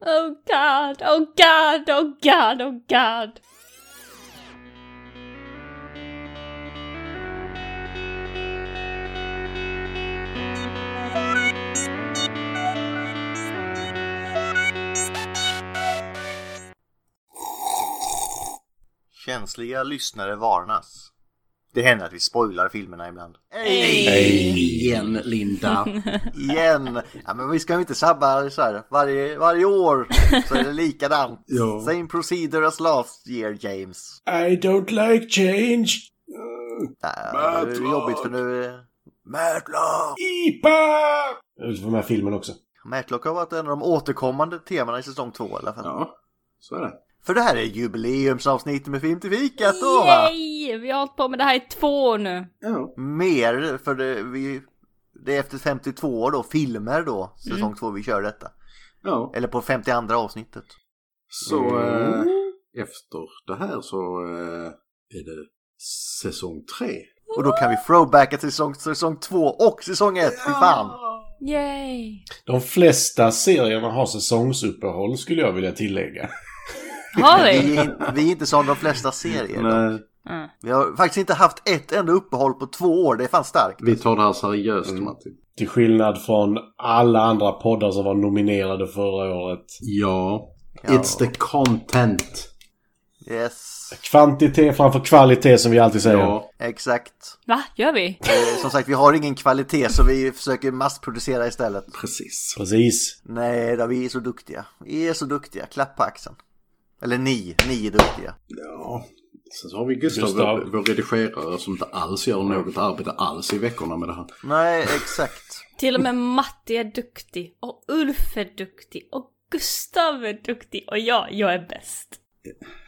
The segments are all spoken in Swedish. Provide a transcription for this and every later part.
Oh god, oh god, oh god, oh god. Känsliga lyssnare varnas. Det händer att vi spoilar filmerna ibland. Igen, Linda. Igen! Ja, men vi ska ju inte sabba så här. Varje, varje år så är det likadant. Ja. Same procedure as last year, James. I don't like change. Ja, det är jobbigt för nu... är- Matlock! IPA! Jag får med filmen också. Matlock har varit en av de återkommande temana i säsong två i alla fall. Ja, så är det. För det här är jubileumsavsnitt med Film till fikat då va? Yay! Vi har hållit på med det här i två år nu. Ja. Mer, för det, vi, det är efter 52 år då, filmer då, säsong Mm. två vi kör detta. ja. Eller på 52 avsnittet. Så eh, efter det här så eh, är det säsong tre. Och då kan vi throwbacka till säsong, säsong två och säsong ett, fy fan! Yay! De flesta serierna har säsongsuppehåll skulle jag vilja tillägga. Har Vi vi? är, inte- vi är inte som de flesta serier. Nej, Mm. Vi har faktiskt inte haft ett enda uppehåll på två år, det är fan starkt. vi tar det här seriöst Martin. Till skillnad från alla andra poddar som var nominerade förra året. Ja. Ja. It's the content. Yes, Kvantitet framför kvalitet som vi alltid säger. Ja. exakt. Va? Gör vi? Eh, Som sagt, vi har ingen kvalitet så vi försöker massproducera istället. Precis. Precis. Nej då, vi är så duktiga. Vi är så duktiga, klapp på axeln. Eller ni, ni är duktiga. Ja. Sen så har vi Gustav, Gustav. Vår, vår redigerare som inte alls gör något arbete alls i veckorna med det här. Nej, exakt. Till och med Matti är duktig. Och Ulf är duktig. Och Gustav är duktig. Och jag, jag är bäst.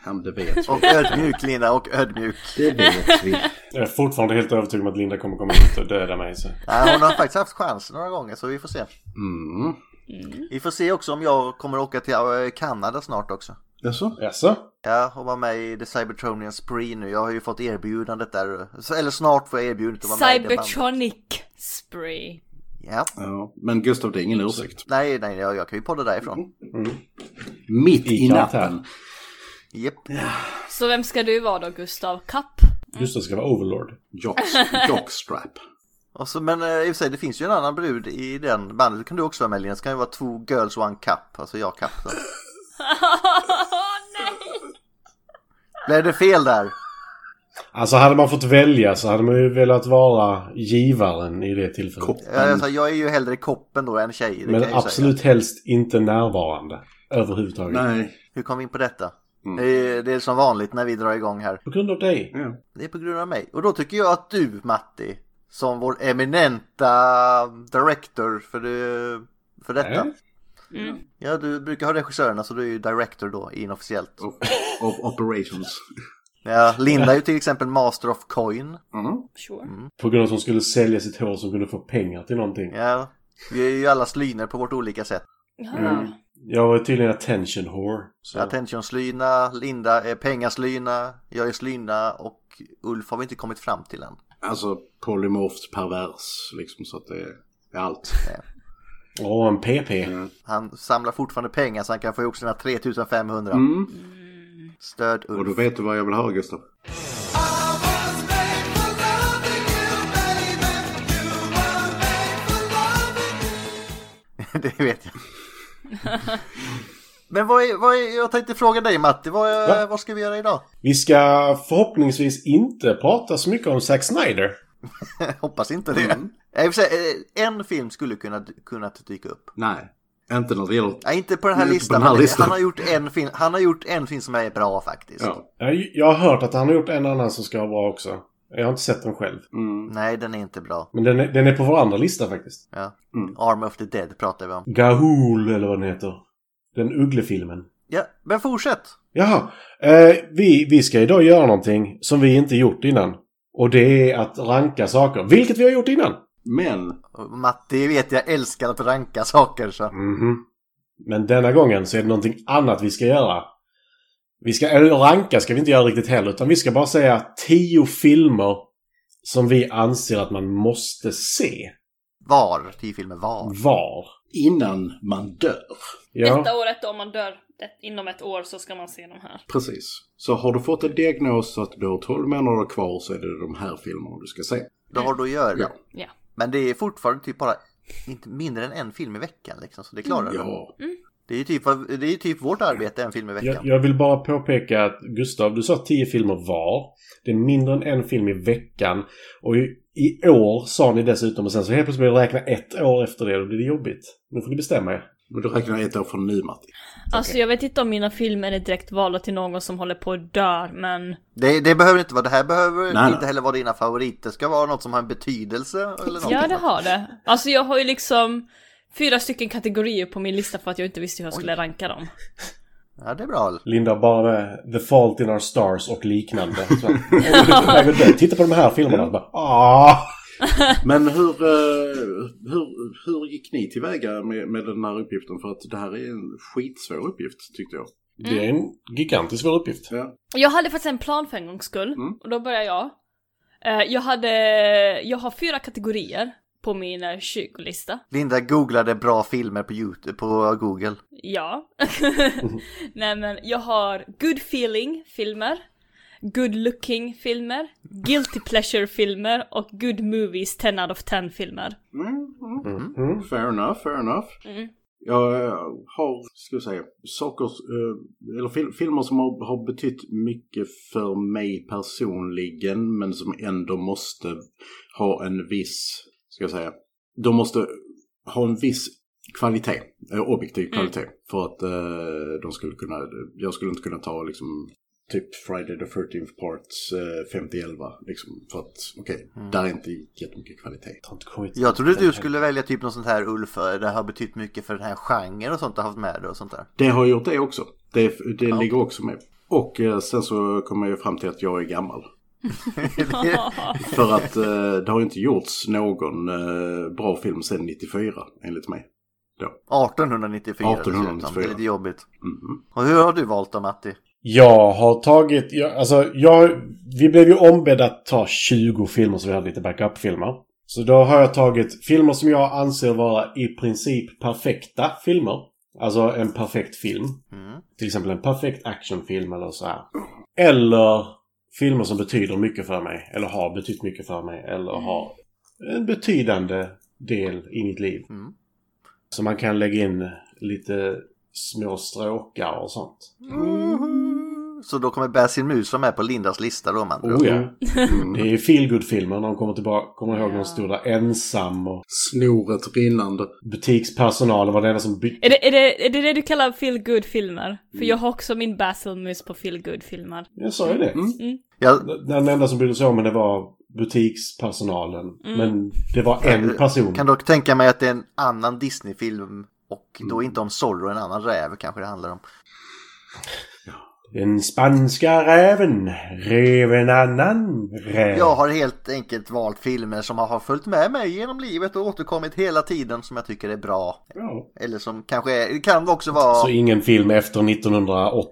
Ja, men det vet vi. Och ödmjuk Linda, och ödmjuk. Det vet vi. Jag är fortfarande helt övertygad om att Linda kommer komma hit och döda mig. Så. Nej, hon har faktiskt haft chansen några gånger så vi får se. Mm. Vi får se också om jag kommer åka till eh, Kanada snart också. Jaså? Jaså? Ja, och vara med i The Cybertronian Spree nu. Jag har ju fått erbjudandet där. Så- Eller snart får jag erbjudandet att vara med i det bandet. Cybertronic Spree. Ja. Ja. Men Gustav, det är ingen ursäkt. Nej, nej, jag, jag kan ju podda därifrån. Mitt i, I natten. Japp. Så vem ska du vara då, Gustav? Kapp? Gustav ska vara Overlord. Jocks, jockstrap. Och så, men eh, i och för sig, det finns ju en annan brud i den bandet. Det kan du också vara med Linus. Det kan ju vara två girls, one cup. Alltså jag då. Nej! Blev det fel där? Alltså hade man fått välja så hade man ju velat vara givaren i det tillfället. Kopp. Jag, alltså, jag är ju hellre koppen då än tjej. Det Men kan jag ju absolut helst inte närvarande. Överhuvudtaget. Nej. Säga. Hur kom vi in på detta? Det, är, det är som vanligt när vi drar igång här. På grund av dig. Ja. Det är på grund av mig. Och då tycker jag att du, Matti, som vår eminenta director för, det, för detta. Nej. Ja, du brukar ha regissörerna så du är ju director då inofficiellt. Of, of operations. Ja, Linda är ju till exempel master of coin. Mm. Sure. På grund av att hon skulle sälja sitt hår som kunde få pengar till någonting. Ja, vi är ju alla slyner på vårt olika sätt. Ja. Jag var tydligen attention whore. Så. Attention-slyna, Linda är pengaslyna, jag är slyna och Ulf har vi inte kommit fram till än. Alltså polymorft pervers liksom så att det är allt. Åh, en PP. Han samlar fortfarande pengar så han kan få ihop sina 3500. Mm. Stöd Och då Ulf. vet du vad jag vill höra Gustav. det vet jag. Men vad är, vad är, jag tänkte fråga dig Matti, vad, Va? vad ska vi göra idag? Vi ska förhoppningsvis inte prata så mycket om Zack Snyder. Hoppas inte det. Jag vill säga, eh, en film skulle kunna kunnat dyka upp. Nej, inte när det gäller... Ja, inte på den här Inte på listan, den här men listan. han har gjort en film, han har gjort en film som är bra faktiskt. Ja. Jag, jag har hört att han har gjort en annan som ska vara bra också. Jag har inte sett den själv. Mm. Nej, den är inte bra. Men den är, den är på vår andra lista faktiskt. Ja. Mm. Arm of the Dead pratar vi om. Gahul eller vad den heter. Den ugglefilmen. Ja, men fortsätt. Jaha. Eh, vi, vi ska idag göra någonting som vi inte gjort innan. Och det är att ranka saker. Vilket vi har gjort innan. Men, Matti vet jag älskar att ranka saker så. Mhm. Men denna gången så är det någonting annat vi ska göra. Vi ska, eller ranka ska vi inte göra riktigt heller, utan vi ska bara säga tio filmer som vi anser att man måste se. Var, tio filmer var. Var. innan man dör. Detta Ja. året om man dör det, inom ett år så ska man se de här. Precis. Så har du fått en diagnos så att du har 12 månader kvar så är det de här filmerna du ska se. Det har du att göra. Ja. Ja. Men det är fortfarande typ bara inte mindre än en film i veckan liksom, så det klarar du. Ja. Det är ju typ, det är typ vårt arbete, en film i veckan. Jag, jag vill bara påpeka att Gustav, du sa 10 filmer var. Det är mindre än en film i veckan. Och i, i år sa ni dessutom och sen så helt plötsligt började räkna ett år efter det och då blir det jobbigt. Nu får ni bestämma er. Men du räknar ett år från nu Matti. Alltså jag vet inte om mina filmer är direkt valda till någon som håller på att dö, men... Det, det behöver inte vara, det här behöver Nej, inte nej. heller vara dina favoriter. Det ska vara något som har en betydelse eller någonting. Ja, det har det. Alltså jag har ju liksom fyra stycken kategorier på min lista för att jag inte visste hur jag skulle ranka dem. Ja, det är bra. Linda bara med The Fault in Our Stars och liknande. Så, Titta på de här filmerna. Bara, ah! Men hur, eh, hur, hur gick ni tillväga med, med den här uppgiften? För att det här är en skitsvår uppgift tyckte jag. Det är en gigantiskt svår uppgift. Ja. Jag hade faktiskt en plan för en gångs skull, Mm. och då börjar jag. Eh, Jag hade... Jag har fyra kategorier på min eh, 20-lista. Linda googlade bra filmer på YouTube, på Google. Ja. Nej men jag har good feeling filmer, good looking filmer, guilty pleasure filmer och good movies 10 out of 10 filmer. Mm, mm. Mm. Fair enough, fair enough. Mm. Jag har, ska jag säga, saker, eh, eller fil- filmer som har, har betytt mycket för mig personligen men som ändå måste ha en viss, ska jag säga, de måste ha en viss kvalitet, eh, objektiv kvalitet för att eh, de skulle kunna, jag skulle inte kunna ta liksom typ Friday the 13th parts eh, 50-11 liksom för att okej, där är inte jättemycket kvalitet. Jag trodde du skulle välja typ något sånt här Ulf, det har betytt mycket för den här genren och sånt du har haft med dig och sånt där. Det har gjort det också. Det, det ligger också med. Och eh, sen så kommer jag fram till att jag är gammal. För att eh, det har inte gjorts någon eh, bra film sedan 94 enligt mig. 1894 dessutom. 1894. Det är lite jobbigt. Mhm. Och hur har du valt då Matti? Jag har tagit, jag, alltså jag, vi blev ju ombedda att ta 20 filmer så vi hade lite backup-filmer. Så då har jag tagit filmer som jag anser vara i princip perfekta filmer. Alltså en perfekt film. Mm. Till exempel en perfekt actionfilm eller så här. Eller filmer som betyder mycket för mig. Eller har betytt mycket för mig. Eller har en betydande del i mitt liv. Mm. Så man kan lägga in lite små stråkar och sånt. Så då kommer Basil Mus vara med på Lindas lista då man. Oh ja. Mm. Det är feelgood-filmer när de kommer tillbaka. Kommer ihåg när de stod där ensam och Snoret rinnande. butikspersonalen var det enda som bytte. Är det, är, det, är det det du kallar feel good filmer För jag har också min Basilmus på feel good filmer Jag sa ju det. Mm. Ja, Den enda som brydde sig om det var butikspersonalen. Men det var en person. kan dock tänka mig att det är en annan Disney-film och då inte om Zorro, en annan räv kanske det handlar om. Den spanska räven rev en annan räv. Jag har helt enkelt valt filmer som har följt med mig genom livet och återkommit hela tiden som jag tycker är bra. Ja. Eller som kanske är, det kan också vara... Så ingen film efter 1980.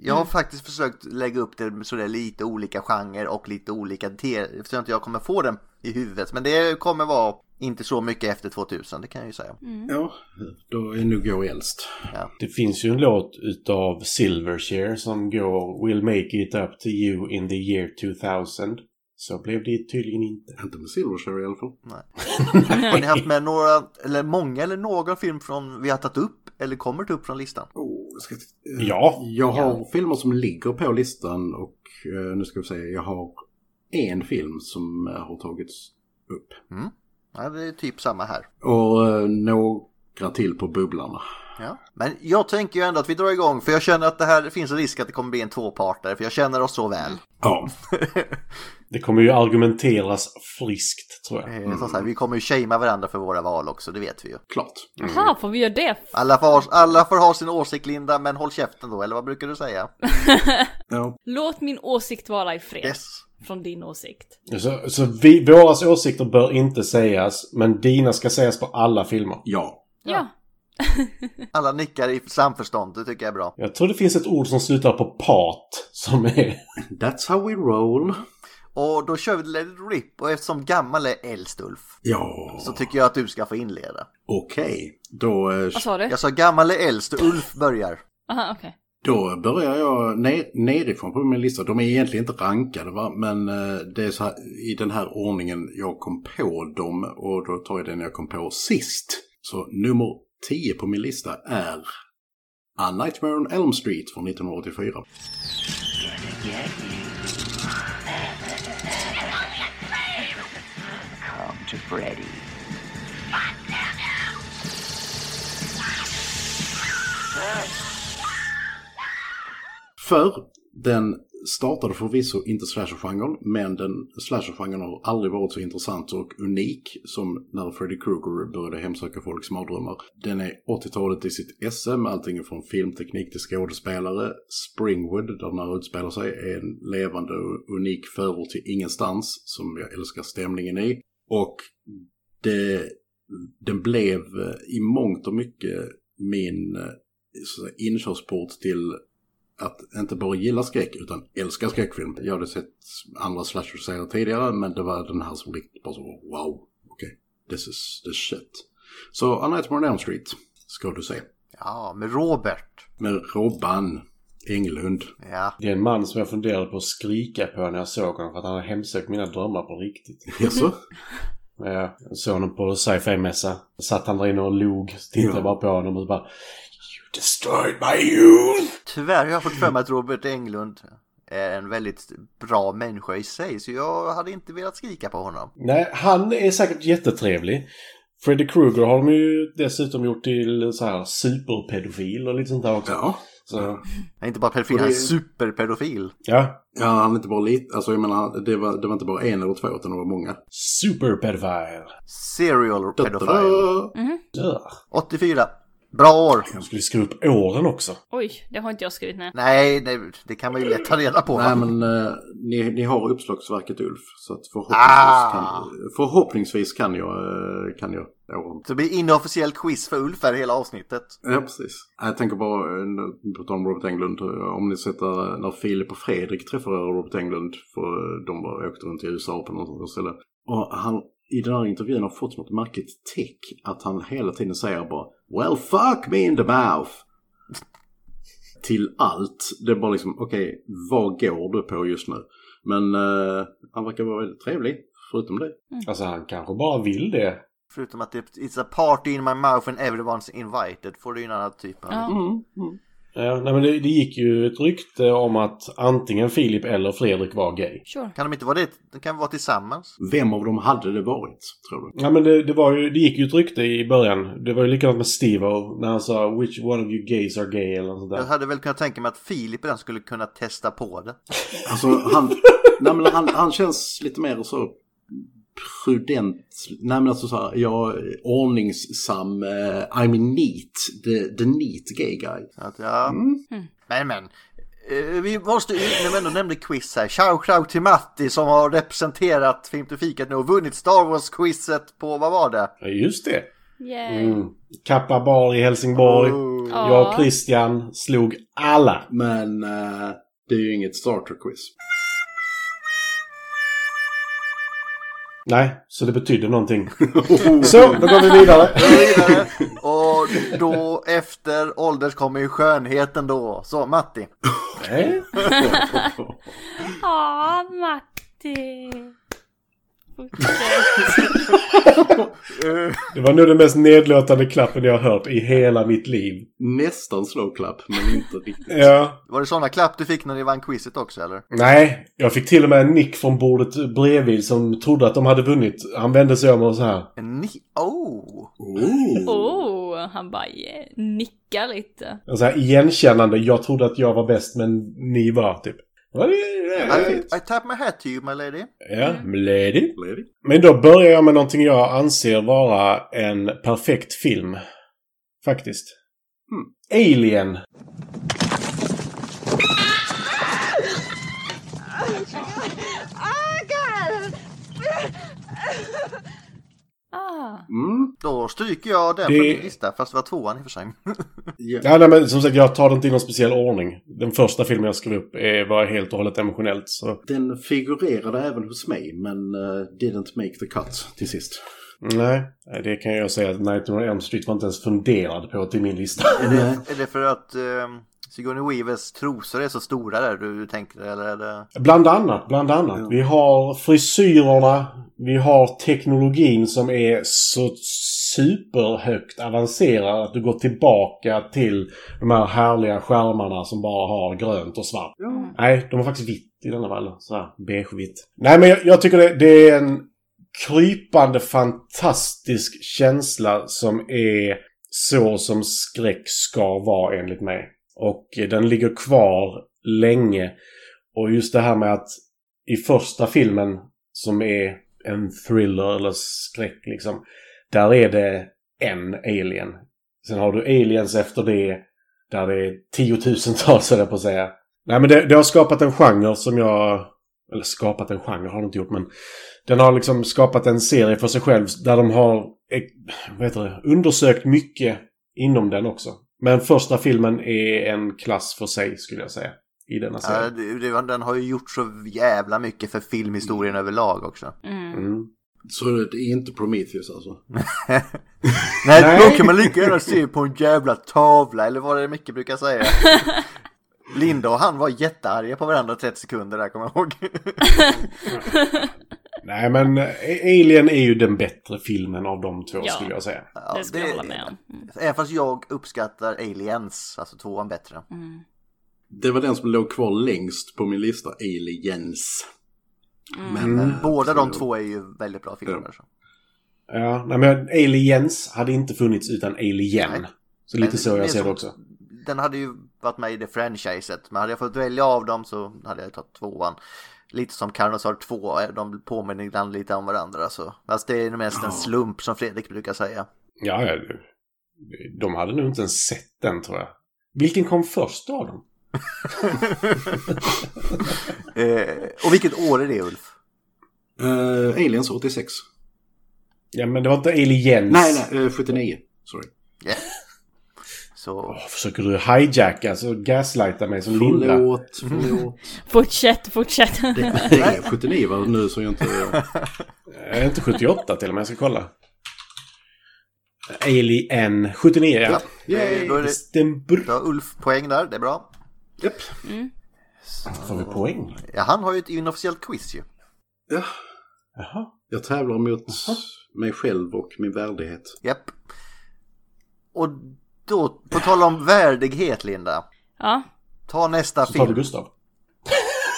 Jag har faktiskt försökt lägga upp det sådär lite olika genrer och lite olika te- eftersom inte jag kommer få den i huvudet. Men det kommer vara inte så mycket efter 2000, det kan jag ju säga. Ja, då är nog jag äldst. Det finns ju en låt utav Silverchair som går We'll make it up to you in the year 2000. Så blev det tydligen inte. Inte med Silverchair i alla fall. Har ni haft med några, eller många eller någon film från vi har tagit upp eller kommer ta upp från listan? Oh, ska, eh, Ja. Jag har filmer som ligger på listan och eh, nu ska vi säga, jag har en film som eh, har tagits upp. Ja, det är typ samma här. Och eh, några till på bubblarna. Ja. Men jag tänker ju ändå att vi drar igång för jag känner att det här det finns en risk att det kommer bli en tvåpartare för jag känner oss så väl. Ja, Det kommer ju argumenteras friskt tror jag. Eh, Så här, vi kommer ju shamea varandra för våra val också, det vet vi ju. klart. Jaha, får vi göra det? Alla får, alla får ha sin åsikt Linda, men håll käften då, eller vad brukar du säga? Ja, Låt min åsikt vara i fred. Yes. Från din åsikt. Så, så vi, våras åsikter bör inte sägas, men dina ska sägas på alla filmer. ja. Ja. Alla nickar i samförstånd, det tycker jag är bra. Jag tror det finns ett ord som slutar på pat, som är... That's how we roll. Och då kör vi Let it rip och eftersom gammal är äldst Ulf Ja, så tycker jag att du ska få inleda. okej. Då, eh, Vad sa du? Jag sa gammal är äldst och Ulf börjar. Aha, okej. Då börjar jag ner, nerifrån på min lista. De är egentligen inte rankade va, men eh, det är så här, i den här ordningen jag kom på dem och då tar jag den jag kom på sist. Så nummer 10 på min lista är A Nightmare on Elm Street från 1984. Come to Freddy. För den startade förvisso inte slasher-genren, men den slasher-genren har aldrig varit så intressant och unik som när Freddy Krueger började hemsöka folks mardrömmar. Den är 80-talet i sitt esse med allting från filmteknik till skådespelare. Springwood, där den här utspelar sig, är en levande och unik förort till ingenstans som jag älskar stämningen i. Och det, den blev eh, i mångt och mycket min eh, så att säga, inkörsport till att inte bara gilla skräck utan älska skräckfilm. Jag hade sett andra slasher-serier tidigare men det var den här som riktigt bara så wow, okej, this is the shit. Så A Nightmare on Elm Street ska du se. Ja, med Robert. Med Robban Englund. Ja. Det är en man som jag funderade på att skrika på när jag såg honom för att han har hemsökt mina drömmar på riktigt. Jaså? Men Jag såg honom på sci-fi-mässa. Satt han där inne och log. Tittade Ja. bara på honom och bara destroyed my youth! Tyvärr har jag fått för mig att Robert Englund är en väldigt bra människa i sig så jag hade inte velat skrika på honom. Nej, han är säkert jättetrevlig. Freddy Krueger har de ju dessutom gjort till så här superpedofil och lite sånt där också. Ja. Så, Han är inte bara pedofil, det- han är superpedofil. ja. Ja, han är inte bara lite, alltså jag menar, det var, det var inte bara en eller två utan det var många. Superpedofil. Serial pedofil. Da-da-da! Ja. 84. Bra år. Jag skulle skriva upp åren också. Oj, det har inte jag skrivit ner. Nej, det, det kan man ju lätt ta reda på. Nej men eh, ni, ni har uppslagsverket Ulf. Så att förhoppningsvis, Ah. kan, förhoppningsvis kan jag, eh, kan jag åren. Så det blir inofficiellt quiz för Ulf här hela avsnittet. Ja, precis. Jag tänker bara, eh, på tal om Robert Englund, eh, om ni sätter när Filip och Fredrik träffade Robert Englund, för de var, åkte runt i USA på något ställe. Och han i den här intervjun har fått något märkligt tick, att han hela tiden säger bara Well fuck me in the mouth! Till allt. Det är bara liksom, okej, vad går du på just nu? Men eh, han verkar vara väldigt trevlig, förutom det. Alltså han kanske bara vill det. Förutom att det it's a party in my mouth and everyone's invited får du ju en annan typ av... Mm, mm. Ja, nej, men det, det gick ju ett rykte om att antingen Filip eller Fredrik var gay. Sure. Kan de inte vara det? De kan vara tillsammans. Vem av dem hade det varit, tror du? Ja men det, det var ju, det gick ju ett rykte i början. Det var ju likadant med Steve när han sa “Which one of you gays are gay” eller något sånt Jag där. hade väl kunnat tänka mig att Filip den skulle kunna testa på det. Alltså han, nej, men han, han känns lite mer så prudent. Nej men alltså så här, ja, ordningsam, uh, I'm neat, the, the neat gay guy. Så att, ja. Mm. Men men. eh, Vi måste ju, när vi ändå nämnde quiz här, shout out till Matti som har representerat Film till fikat nu och vunnit Star Wars-quizet på, vad var det? Ja, just det. Yay. Mm. Kappa bar i Helsingborg. Oh. Ja. Jag och Christian slog alla. Men eh, det är ju inget Star Nej, så det betydde någonting. så, då går vi vidare. Och då efter ålders kommer ju skönheten då. Så Matti. Nej. Ja, Matti. Det var nog den mest nedlåtande klappen jag har hört i hela mitt liv. Nästan slow clap, men inte riktigt. Ja. Var det sådana klapp du fick när ni vann quizet också eller? Nej, jag fick till och med en nick från bordet bredvid som trodde att de hade vunnit. Han vände sig om och så här. En ni... Oh! Oh. Oh, han bara yeah, nickar lite. Så här igenkännande. Jag trodde att jag var bäst men ni var typ. I, tap my hat to you my lady. Ja, lady. Lady. Men då börjar jag med någonting jag anser vara en perfekt film. Faktiskt. Alien. Ah. Mm. Då stryker jag den Det- från min lista, fast det var tvåan i och för sig. Ja. Ja, nej, men som sagt, jag tar det inte i någon speciell ordning. Den första filmen jag skrev upp är, var helt och hållet emotionellt. Så Den figurerade även hos mig, men eh, didn't make the cut till sist. nej, det kan jag säga att Nightmare on Elm Street var inte ens funderad på till min lista. Är det, är det för att eh, Sigourney Weavers trosor är så stora där du tänker eller är det... Bland annat, bland annat. Vi har frisyrerna, vi har teknologin som är så superhögt avancerad att du går tillbaka till de här härliga skärmarna som bara har grönt och svart. Nej, de har faktiskt vitt i denna fall. Så här, beigevitt. Nej, men jag, jag tycker det, det är en krypande fantastisk känsla som är så som skräck ska vara enligt mig. Och den ligger kvar länge. Och just det här med att i första filmen som är en thriller eller skräck liksom. Där är det en alien. Sen har du aliens efter det. Där det är tiotusentals höll jag på att säga. Nej men det, det har skapat en genre som jag... Eller skapat en genre har det inte gjort men... Den har liksom skapat en serie för sig själv där de har eh, vad heter det, undersökt mycket inom den också. Men första filmen är en klass för sig skulle jag säga. I denna Ja, serie. det, det, den har ju gjort så jävla mycket för filmhistorien överlag också. Mm. Så det är inte Prometheus alltså? Nej, Nej. då kan man lika gärna se på en jävla tavla eller vad det är Micke brukar säga. Linda och han var jättearga på varandra 30 sekunder där kommer jag ihåg. Nej men eh, Alien är ju den bättre filmen av de två Ja. skulle jag säga. Ja, det ska jag hålla med om. Mm. Även fast jag uppskattar Aliens, alltså tvåan bättre. Det var den som låg kvar längst på min lista, Aliens. Men, eh, Båda de två är ju väldigt bra filmer. Ja. Så. Ja, nej men Aliens hade inte funnits utan Alien. Nej. Så lite Men så jag ser det också. Den hade ju varit med i det franchiset, men hade jag fått välja av dem så hade jag tagit tvåan. Lite som Carnosaur 2, de påminner ibland lite om varandra. Så. Fast det är nog mest en slump som Fredrik brukar säga. Ja, ja. De hade nog inte ens sett den tror jag. Vilken kom först av dem? Eh, och vilket år är det Ulf? Eh, Aliens 86. Ja, men det var inte Aliens. Nej, nej, eh, 79. Sorry. Så Åh, försöker du hijacka, alltså gaslighta mig som Linda? Förlåt, förlåt. Fortsätt, fortsätt. Det, det är 79 va? Nu så jag inte... Är det inte 78 till och med? Jag ska kolla. Alien 79, ja. eh, då är det, då har Ulf poäng där, det är bra. Japp. Får vi poäng? Ja, han har ju ett inofficiellt quiz ju. Ja, Jaha. jag tävlar mot mig själv och min värdighet. Japp. Och då, på tal om värdighet Linda. Ja. Ta nästa Så tar film. Gustav.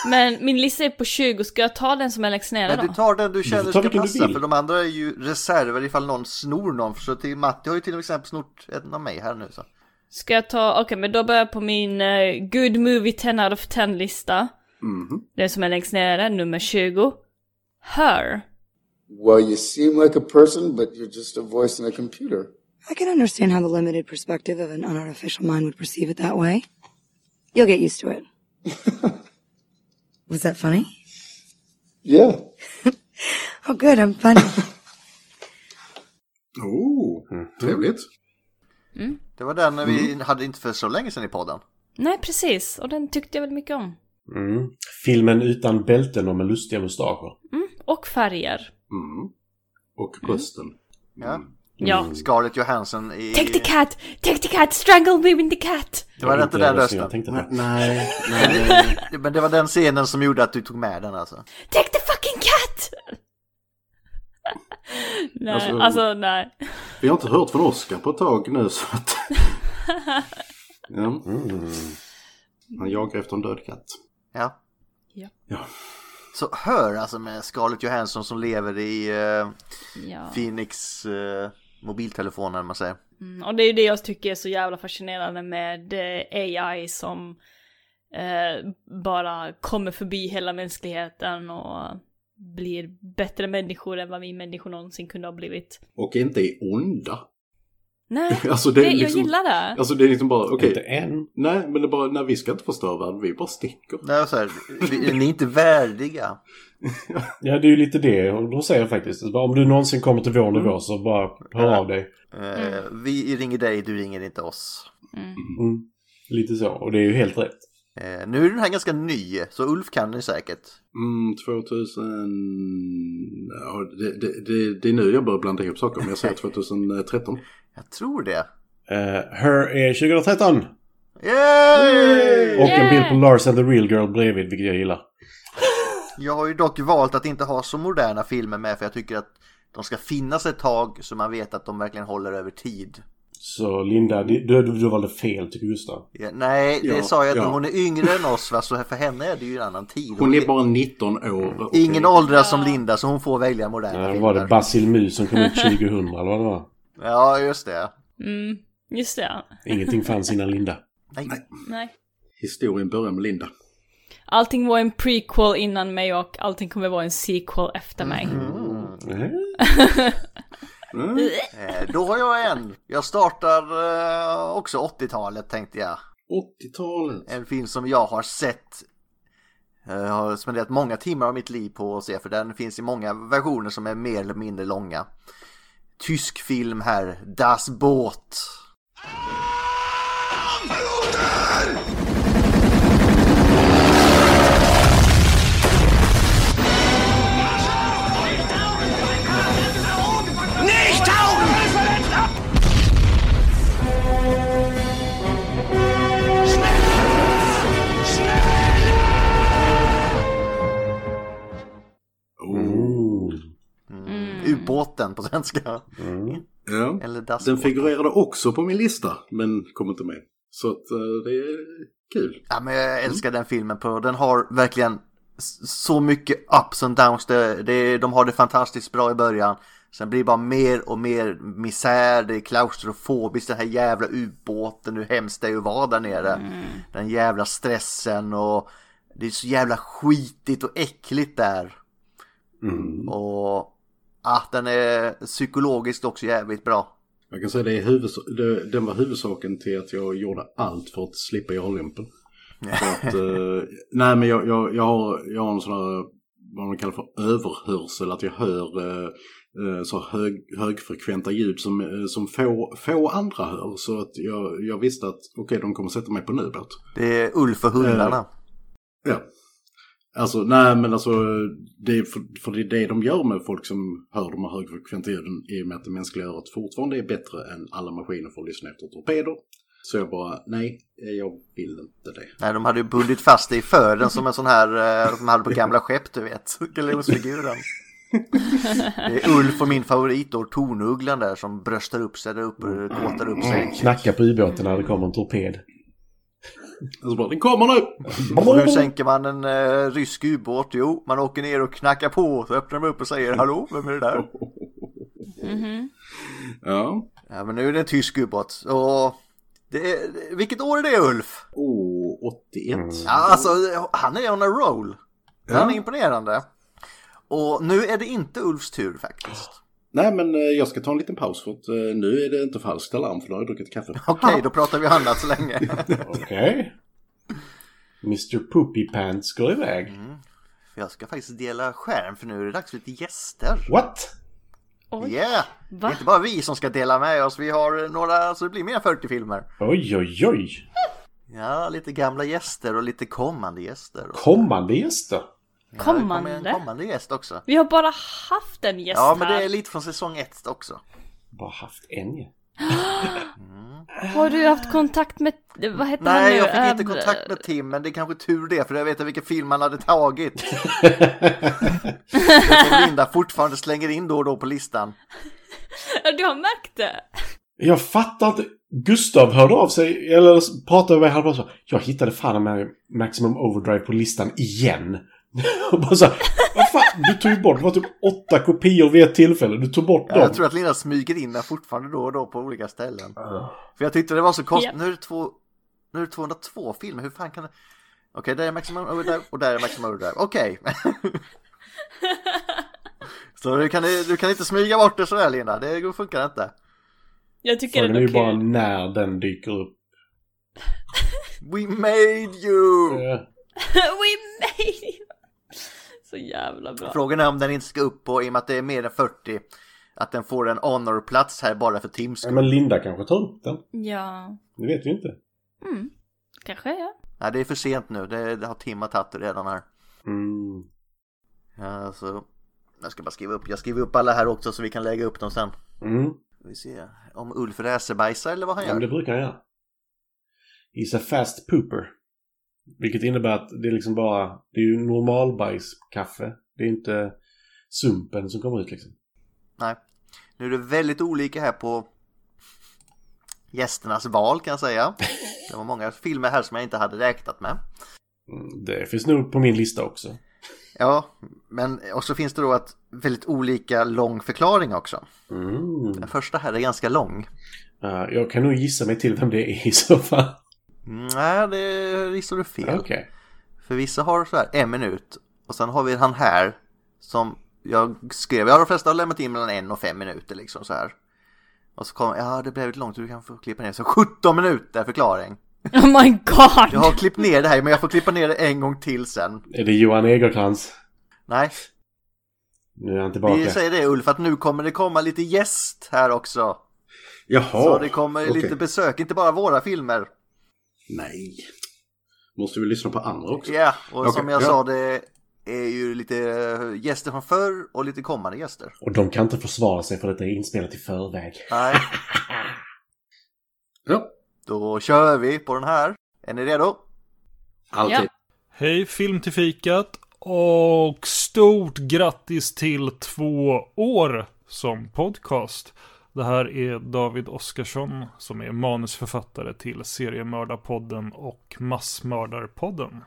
Men min lista är på 20, ska jag ta den som är längst ner Nej, då? du tar den du känner ska du passa, för de andra är ju reserver ifall någon snor någon. Så till Matti har ju till exempel snort en av mig här nu så. Ska jag ta, okej men då börjar jag på min eh, Good Movie 10 out of 10 lista. Mhm. Den som är längst nere, nummer 20. Her. Well, you seem like a person, but you're just a voice in a computer. I can understand how the limited perspective of an unartificial mind would perceive it that way. You'll get used to it. Was that funny? Yeah. Oh, good. I'm funny. Oh, trevligt. Det var den vi hade inte för så länge sedan i podden. Nej, precis. Och den tyckte jag väldigt mycket om. Mm. Filmen utan bälten och med lustiga mustascher. Och färger. Mm. Och rösten. Ja. Ja. Scarlett Johansson i... Take the cat! Take the cat! Strangle me with the cat! Det var inte den rösten jag tänkte Nej, nej, nej. Men det var den scenen som gjorde att du tog med den alltså. Take the fucking cat! nej, Alltså- alltså, nej. Vi har inte hört från Oscar på ett tag nu så att... ja. Han jagar efter en död katt. Ja. Ja. Ja. Så hör alltså med Scarlett Johansson som lever i eh, Ja. Phoenix mobiltelefonen man säger. Mm, och det är ju det jag tycker är så jävla fascinerande med eh, AI som eh, bara kommer förbi hela mänskligheten och blir bättre människor än vad vi människor någonsin kunde ha blivit. Och inte är onda. Nej, Alltså, det, det är jag liksom- gillar det. Alltså det är liksom bara, okej. Inte än. Nej, men det är bara, nej vi ska inte förstöra världen, vi bara sticker. Nej, så här, vi- ni är inte värdiga. Ja, det är ju lite det de säger faktiskt. Bara, Om du någonsin kommer till vår nivå så bara hör av dig. Eh, Vi ringer dig, du ringer inte oss. Mm. Lite så. Och det är ju helt rätt. Eh, Nu är den här ganska ny, så Ulf kan ni säkert. Mm, 2000... Ja, det, det, det, det är nu jag börjar blanda ihop saker, men jag säger 2013. Jag tror det. Uh, Her är 2013! Yay! Och en bild på! Lars and the Real Girl bredvid, vilket jag gillar. Jag har ju dock valt att inte ha så moderna filmer med för jag tycker att de ska finnas ett tag så man vet att de verkligen håller över tid. Så Linda, du, du, du valde fel tycker Gustav. Ja, nej, det Ja, sa jag att ja. hon är yngre än oss va? så för henne är det ju en annan tid. Hon är bara 19 år. och- Ingen åldras som Linda så hon får välja moderna Ja, filmer. var det Basil Mus som kom ut 2000 eller vad det var? Ja, just det. Mm, just det. Ingenting fanns innan Linda. Nej. Nej. Historien börjar med Linda. Allting var en prequel innan mig och allting kommer vara en sequel efter mig. Eh? Mm. Eh, Då har jag en. Jag startar eh, också 80-talet tänkte jag. 80-talet. En film som jag har sett. Jag har spenderat många timmar av mitt liv på att se för den finns i många versioner som är mer eller mindre långa. Tysk film här, Das Boot. Ubåten på svenska. Ja. Eller Das Den figurerade också på min lista, men kom inte med. Så att eh, det är kul. Ja, men jag älskar den filmen. På. Den har verkligen så mycket ups and downs. Det, det, de har det fantastiskt bra i början. Sen blir det bara mer och mer misär. Det är klaustrofobiskt. Den här jävla ubåten. Hur hemskt det är att vara där nere. Den jävla stressen och det är så jävla skitigt och äckligt där. Och ah, den är psykologiskt också jävligt bra. Jag kan säga det är huvudsa- det, den var huvudsaken till att jag gjorde allt för att slippa göra lumpen. För att, eh, nej men jag, jag, jag, har, jag har en sån här, vad man kallar för överhörsel, att jag hör eh, eh, så hög, högfrekventa ljud som, eh, som få, få andra hör. Så att jag, jag visste att okej, de kommer sätta mig på en ubåt. Det är Ulf och hundarna. Ja. Alltså, nej men alltså, det är för, för det är det de gör med folk som hör de här högfrekventa ljuden i och med att det mänskliga örat fortfarande är bättre än alla maskiner för att lyssna efter torpeder. Så jag bara, nej, jag vill inte det. Nej, de hade ju bundit fast det i fören som en sån här eh, som de hade på gamla skepp, du vet. Galosfiguren. Det är Ulf och min favorit då, tornugglan där som bröstar upp sig där uppe, kåtar upp sig. Knacka på ubåten när det kommer en torped. Alltså bara, den kommer nu! Och hur sänker man en eh, rysk ubåt? Jo, man åker ner och knackar på, så öppnar de upp och säger hallå, vem är det där? Ja. Ja, men nu är det en tysk ubåt. Och det är, vilket år är det Ulf? Oh, 81. Ja, alltså han är on a roll. Han är Ja. imponerande. Och nu är det inte Ulfs tur faktiskt. Nej men eh, jag ska ta en liten paus för att eh, nu är det inte falskt alarm för nu har jag druckit kaffe. Okej, då pratar vi annat så länge. Okej. Mr Poopy Pants går iväg. Jag ska faktiskt dela skärm för nu är det dags för lite gäster. What? Oj. Yeah! Det Va? är inte bara vi som ska dela med oss, vi har några, så det blir mer än 40 filmer. Oj, oj, oj. Ja, lite gamla gäster och lite kommande gäster. Kommande gäster. Ja, det kommer Kommande? En kommande gäst också. Vi har bara haft en gäst Ja, men det är lite från säsong ett också. Bara haft en ja. Har du haft kontakt med, vad heter han Nej, nu? jag fick inte kontakt med Tim, men det är kanske tur det, för jag vet vilken film han hade tagit. Som Linda fortfarande slänger in då och då på listan. Du har märkt det? Jag fattar inte. Gustav hörde av sig, eller pratade med mig, han bara så. Jag hittade fan med Maximum Overdrive på listan igen. Och bara så här, vad fan, du tog ju bort, det var typ åtta kopior vid ett tillfälle. Du tog bort Ja, dem. jag tror att Linda smyger in den fortfarande då och då på olika ställen. För jag tyckte det var så konstigt. Ja. Nu är det två... Nu är det 202 filmer, hur fan kan det... Okej, där är Maximum Overdrive och där är Maximum Overdrive. Okej. så du kan, du kan inte smyga bort det sådär Linda, det funkar inte. Jag tycker Frågan är ändå ju kul. bara när den dyker upp. Mm. We made you! Eh, We made it! Så jävla bra. Frågan är om den inte ska upp på, i och med att det är mer än 40, att den får en honorplats här bara för Tims ja, men Linda kanske tar upp den. Ja. Det vet vi inte. Mm. Kanske ja. Nej, det är för sent nu. Det, det har Tim tagit redan här. Mm. Ja, så... Jag ska bara skriva upp. Jag skriver upp alla här också så vi kan lägga upp dem sen. Mm. Vi ser om Ulf räsebajsar eller vad han Ja, men gör. det brukar han göra. He's a fast pooper. Vilket innebär att det är liksom bara, det är ju normalbajskaffe. Det är inte sumpen som kommer ut liksom. Nej. Nu är det väldigt olika här på gästernas val kan jag säga. Det var många filmer här som jag inte hade räknat med. Mm, Det finns nog på min lista också. Ja, men och så finns det då ett väldigt olika lång förklaring också. Mm. Den första här är ganska lång. Ja, jag kan nog gissa mig till vem det är i så fall. Nej, det gissar du fel. Okej. För vissa har så här en minut och sen har vi han här som jag skrev, ja de flesta har lämnat in mellan en och fem minuter liksom så här. Och så kom, ja det blev lite långt, du kan få klippa ner så 17 minuter förklaring. Oh my god! Jag har klippt ner det här men jag får klippa ner det en gång till sen. Är det Johan Egerkrans? Nej, Nu är han tillbaka. vi säger det Ulf att nu kommer det komma lite gäst här också. Jaha. Så det kommer okej. lite besök, inte bara våra filmer. Nej. Måste vi lyssna på andra också? Ja, och Okej, som jag ja. sa det är ju lite gäster från förr och lite kommande gäster. Och de kan inte försvara sig för att det är inspelat i förväg. Nej, Ja, då kör vi på den här. Är ni redo? alltid. Ja. Hej Film till fikat och stort grattis till två år som podcast. Det här är David Oskarsson som är manusförfattare till Seriemördarpodden och Massmördarpodden.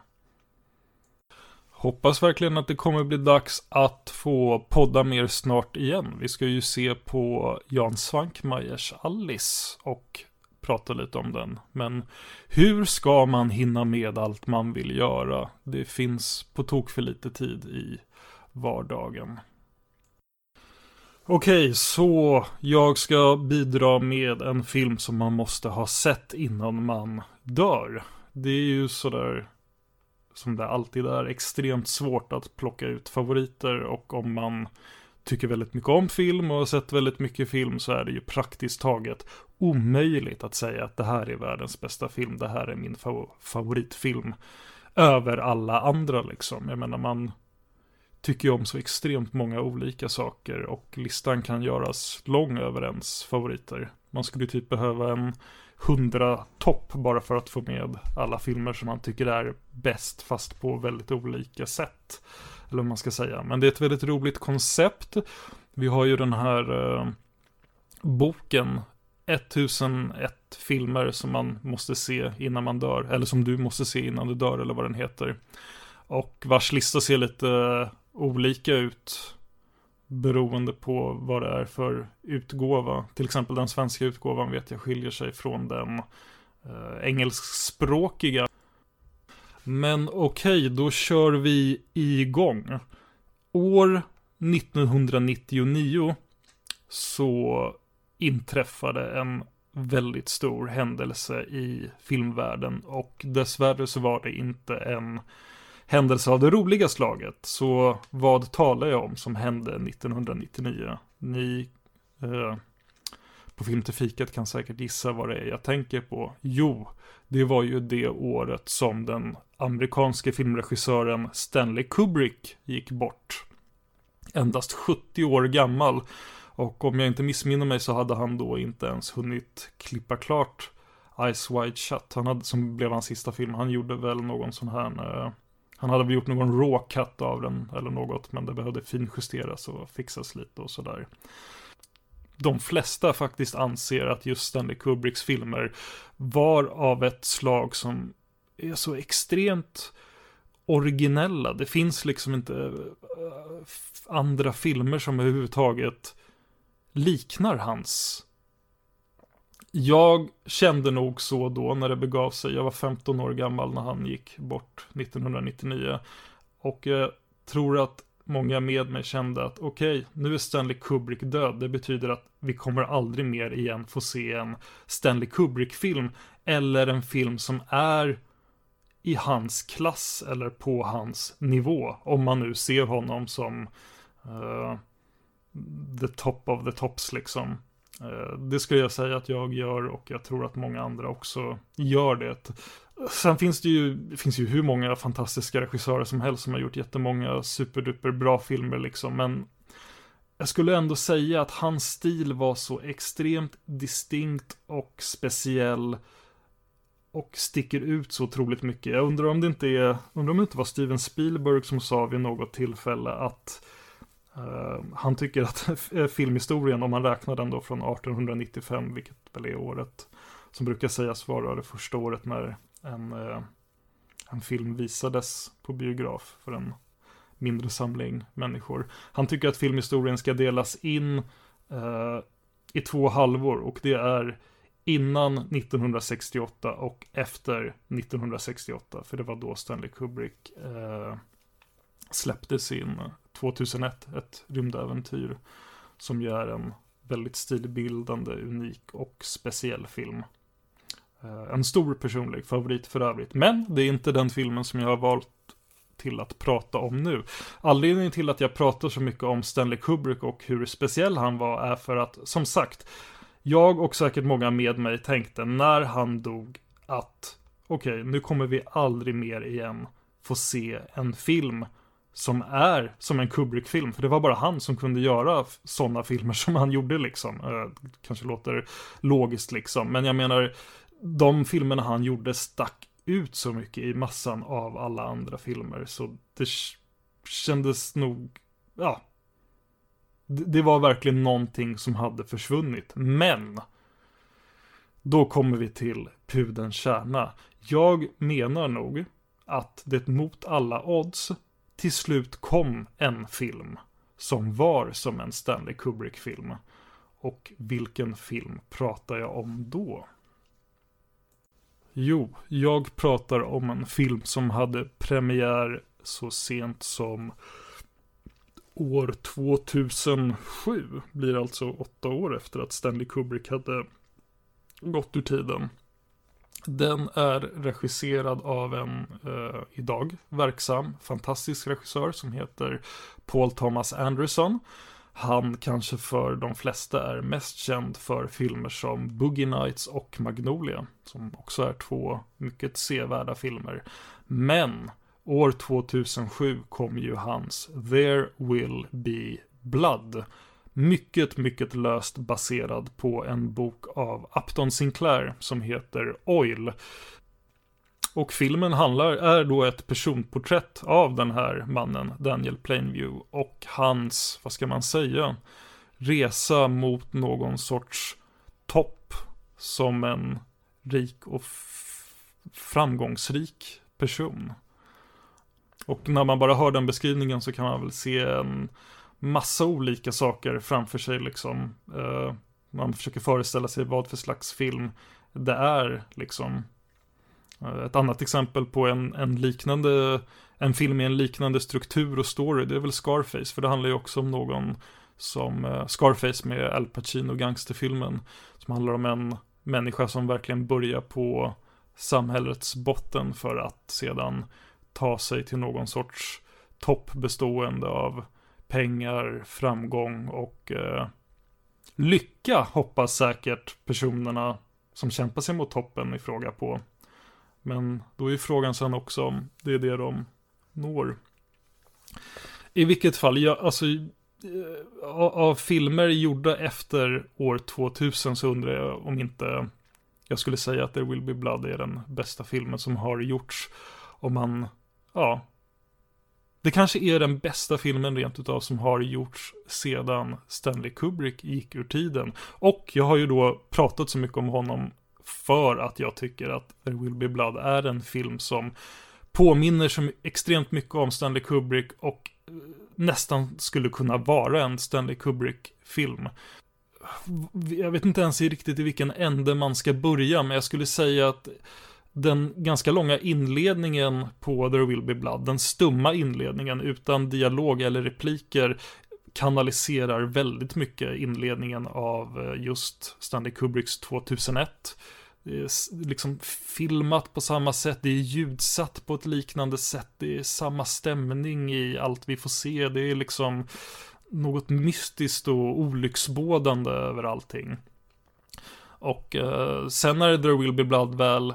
Hoppas verkligen att det kommer bli dags att få podda mer snart igen. Vi ska ju se på Jan Svankmajers Alice och prata lite om den. Men hur ska man hinna med allt man vill göra? Det finns på tok för lite tid i vardagen. Okej, så jag ska bidra med en film som man måste ha sett innan man dör. Det är ju sådär som det alltid är extremt svårt att plocka ut favoriter och om man tycker väldigt mycket om film och har sett väldigt mycket film så är det ju praktiskt taget omöjligt att säga att det här är världens bästa film, det här är min fa- favoritfilm över alla andra liksom. Jag menar man tycker ju om så extremt många olika saker och listan kan göras lång över ens favoriter. Man skulle typ behöva en hundra topp bara för att få med alla filmer som man tycker är bäst fast på väldigt olika sätt. Eller vad man ska säga. Men det är ett väldigt roligt koncept. Vi har ju den här eh, boken 1001 filmer som man måste se innan man dör. Eller som du måste se innan du dör eller vad den heter. Och vars lista ser lite eh, olika ut. Beroende på vad det är för utgåva. Till exempel den svenska utgåvan vet jag skiljer sig från den eh, engelskspråkiga. Men okej, då kör vi igång. År 1999 så inträffade en väldigt stor händelse i filmvärlden och dessvärre så var det inte en händelse av det roliga slaget. Så vad talar jag om som hände 1999? Ni eh, på Film till fikat kan säkert gissa vad det är jag tänker på. Jo, det var ju det året som den amerikanske filmregissören Stanley Kubrick gick bort. Endast 70 år gammal. Och om jag inte missminner mig så hade han då inte ens hunnit klippa klart Eyes Wide Shut. Han hade, som blev hans sista film. Han gjorde väl någon sån här... Eh, han hade väl gjort någon raw cut av den eller något. Men det behövde finjusteras och fixas lite och sådär. De flesta faktiskt anser att just Stanley Kubricks filmer var av ett slag som är så extremt originella. Det finns liksom inte eh, andra filmer som överhuvudtaget liknar hans. Jag kände nog så då när det begav sig. Jag var 15 år gammal när han gick bort 1999. Och jag tror att många med mig kände att okej, okay, nu är Stanley Kubrick död. Det betyder att vi kommer aldrig mer igen få se en Stanley Kubrick-film eller en film som är i hans klass eller på hans nivå. Om man nu ser honom som uh, the top of the tops liksom. Eh, det skulle jag säga att jag gör och jag tror att många andra också gör det. Sen finns det ju, det finns ju hur många fantastiska regissörer som helst som har gjort jättemånga superduper bra filmer liksom, men jag skulle ändå säga att hans stil var så extremt distinkt och speciell och sticker ut så otroligt mycket. Jag undrar om det inte är, undrar om det inte var Steven Spielberg som sa vid något tillfälle att Ehm, han tycker att eh, filmhistorien, om man räknar den då från 1895, vilket väl är året som brukar sägas vara det första året när en, eh, en film visades på biograf för en mindre samling människor. Han tycker att filmhistorien ska delas in eh, i två halvor och det är innan 1968 och efter 1968. För det var då Stanley Kubrick eh, släppte sin 2001, ett rymdäventyr. Som ju är en väldigt stilbildande, unik och speciell film. Eh, en stor personlig favorit för övrigt. Men det är inte den filmen som jag har valt till att prata om nu. Anledningen till att jag pratar så mycket om Stanley Kubrick och hur speciell han var är för att, som sagt, jag och säkert många med mig tänkte när han dog att okej, okay, nu kommer vi aldrig mer igen få se en film som är som en Kubrick-film. För det var bara han som kunde göra sådana filmer som han gjorde liksom. Eh, kanske låter logiskt liksom. Men jag menar, de filmerna han gjorde stack ut så mycket i massan av alla andra filmer. Så det kändes nog, ja, det var verkligen någonting som hade försvunnit. Men då kommer vi till pudens kärna. Jag menar nog att det mot alla odds till slut kom en film som var som en Stanley Kubrick-film. Och vilken film pratar jag om då? Jo, jag pratar om en film som hade premiär så sent som år 2007. Blir alltså åtta år efter att Stanley Kubrick hade gått ur tiden. Den är regisserad av en eh, idag verksam, fantastisk regissör som heter Paul Thomas Anderson. Han kanske för de flesta är mest känd för filmer som Boogie Nights och Magnolia, som också är två mycket sevärda filmer. Men År 2007 kom ju hans There Will Be Blood. Mycket, mycket löst baserad på en bok av Upton Sinclair som heter Oil. Och filmen handlar, är då ett personporträtt av den här mannen, Daniel Plainview, och hans, vad ska man säga, resa mot någon sorts topp som en rik och framgångsrik person. Och när man bara hör den beskrivningen så kan man väl se en massa olika saker framför sig liksom. Uh, man försöker föreställa sig vad för slags film det är liksom. Uh, ett annat exempel på en, en liknande, en film med en liknande struktur och story, det är väl Scarface, för det handlar ju också om någon som uh, Scarface med Al Pacino, gangsterfilmen, som handlar om en människa som verkligen börjar på samhällets botten för att sedan ta sig till någon sorts topp bestående av pengar, framgång och eh, lycka hoppas säkert personerna som kämpar sig mot toppen i fråga på. Men då är frågan sen också om det är det de når. I vilket fall, jag, alltså eh, av filmer gjorda efter år 2000 så undrar jag om inte jag skulle säga att There Will Be Blood är den bästa filmen som har gjorts. Om man ja. Det kanske är den bästa filmen rent utav som har gjorts sedan Stanley Kubrick gick ur tiden. Och jag har ju då pratat så mycket om honom för att jag tycker att There Will Be Blood är en film som påminner så extremt mycket om Stanley Kubrick och eh, nästan skulle kunna vara en Stanley Kubrick-film. Jag vet inte ens riktigt i vilken ände man ska börja, men jag skulle säga att den ganska långa inledningen på There Will Be Blood, den stumma inledningen utan dialog eller repliker kanaliserar väldigt mycket inledningen av eh, just Stanley Kubricks 2001. Det är liksom filmat på samma sätt, det är ljudsatt på ett liknande sätt, det är samma stämning i allt vi får se, det är liksom något mystiskt och olycksbådande över allting. Och eh, sen när There Will Be Blood väl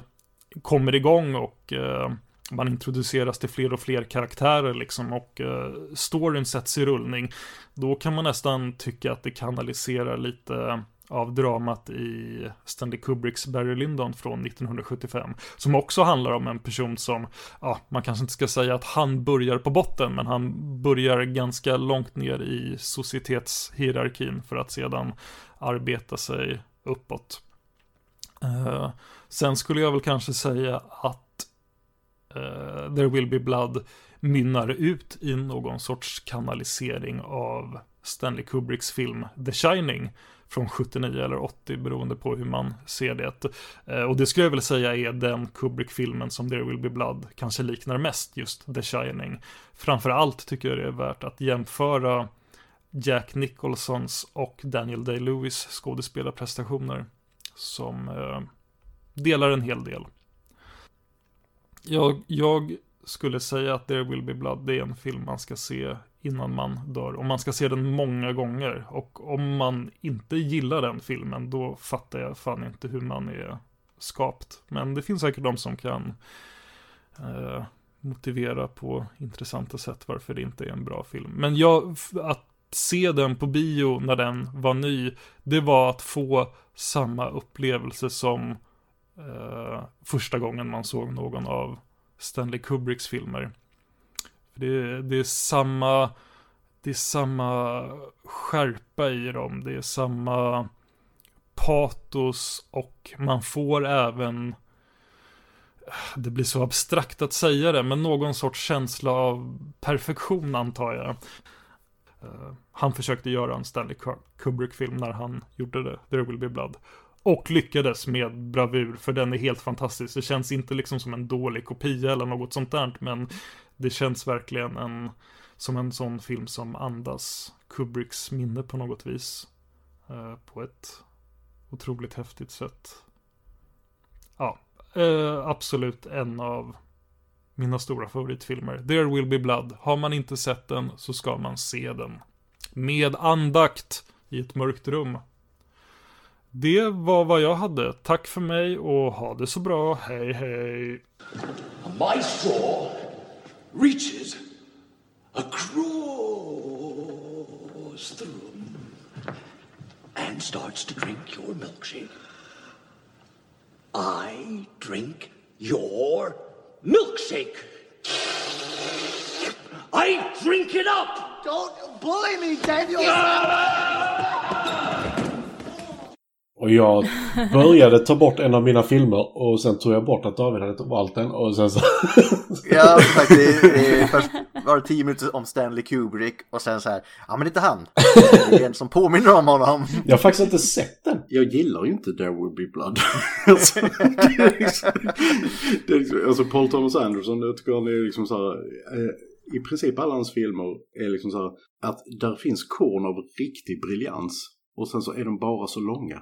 kommer igång och eh, man introduceras till fler och fler karaktärer liksom och eh, storyn sätts i rullning. Då kan man nästan tycka att det kanaliserar lite av dramat i Stanley Kubricks Barry Lyndon från 1975. Som också handlar om en person som, ja, man kanske inte ska säga att han börjar på botten, men han börjar ganska långt ner i societetshierarkin för att sedan arbeta sig uppåt. Uh, sen skulle jag väl kanske säga att uh, There Will Be Blood mynnar ut i någon sorts kanalisering av Stanley Kubricks film The Shining från 79 eller 80 beroende på hur man ser det. Eh, och det skulle jag väl säga är den Kubrick-filmen som There Will Be Blood kanske liknar mest just The Shining. Framförallt tycker jag det är värt att jämföra Jack Nicholsons och Daniel Day-Lewis skådespelarprestationer som eh, delar en hel del. Jag, jag, skulle säga att There Will Be Blood det är en film man ska se innan man dör. Och man ska se den många gånger. Och om man inte gillar den filmen då fattar jag fan inte hur man är skapt. Men det finns säkert de som kan eh, motivera på intressanta sätt varför det inte är en bra film. Men jag, att se den på bio när den var ny, det var att få samma upplevelse som eh, första gången man såg någon av Stanley Kubricks filmer. Det, det är samma, det är samma skärpa i dem, det är samma patos och man får även eh, det blir så abstrakt att säga det, men någon sorts känsla av perfektion antar jag. Uh, han försökte göra en Stanley Kubrick-film när han gjorde det, There Will Be Blood. Och lyckades med bravur, för den är helt fantastisk. Det känns inte liksom som en dålig kopia eller något sånt där, men det känns verkligen en, som en sån film som andas Kubricks minne på något vis. Eh, på ett otroligt häftigt sätt. Ja, eh, absolut en av mina stora favoritfilmer. There will be blood. Har man inte sett den så ska man se den. Med andakt i ett mörkt rum. Det var vad jag hade. Tack för mig och ha det så bra. Hej hej. My straw reaches across the room and starts to drink your milkshake. I drink your milkshake. I drink it up! Don't bully me, Daniel! Och jag började ta bort en av mina filmer och sen tog jag bort att David hade valt den och sen så... ja, faktiskt. Det, först var det tio minuter om Stanley Kubrick och sen så här, ja men inte han. Det är en som påminner om honom. Jag har faktiskt inte sett den. Jag gillar ju inte There Will Be Blood. alltså, det är liksom, det är liksom, alltså Paul Thomas Anderson, jag tycker han är liksom så här, eh, i princip alla hans filmer är liksom så här, att där finns korn av riktig briljans och sen så är de bara så långa.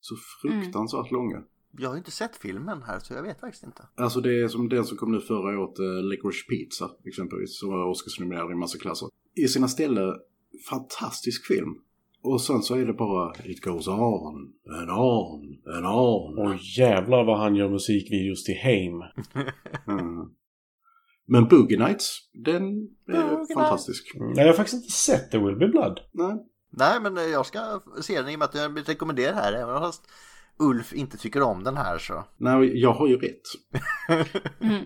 Så fruktansvärt mm. långa. Jag har inte sett filmen här så jag vet faktiskt inte. Alltså det är som den som kom nu förra året, uh, Licorice Pizza exempelvis, som var Oscarsnominerad i massa klasser. I sina ställen, fantastisk film. Och sen så är det bara It goes on and on and on. Och jävlar vad han gör musikvideos till Haim. mm. Men Boogie Nights, den är Boogie fantastisk. Mm. Jag har faktiskt inte sett The Will Be Blood. Nej. Nej, men jag ska se den i och med att jag blivit rekommenderad här. Även fast Ulf inte tycker om den här så. Nej, jag har ju rätt. mm.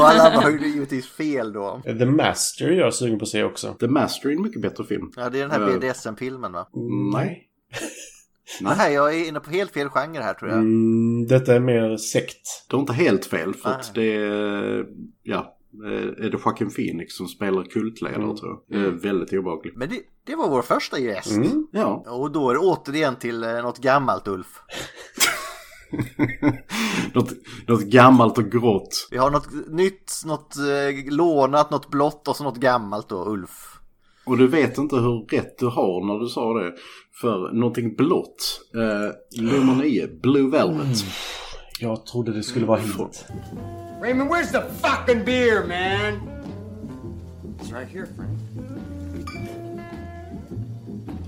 och alla andra har ju givetvis fel då. The Master är jag sugen på att se också. The Master är en mycket bättre film. Ja, det är den här BDSM-filmen va? Mm, nej. Nej. Nej, jag är inne på helt fel genre här tror jag. Mm, detta är mer sekt. Du har inte helt fel för att det är, ja, Eh, är det Joaquin Phoenix som spelar kultledare mm. tror jag. Mm. Väldigt obehagligt. Men det, det, var vår första gäst. Mm. Ja. Och då är det återigen till eh, något gammalt Ulf. något, något gammalt och grått. Vi har något nytt, något eh, lånat, något blått och så något gammalt då, Ulf. Och du vet inte hur rätt du har när du sa det. För någonting blått. Eh, nummer 9, Blue Velvet. Jag trodde det skulle vara hint. Raymond, where's the fucking beer, man? It's right here, Frank.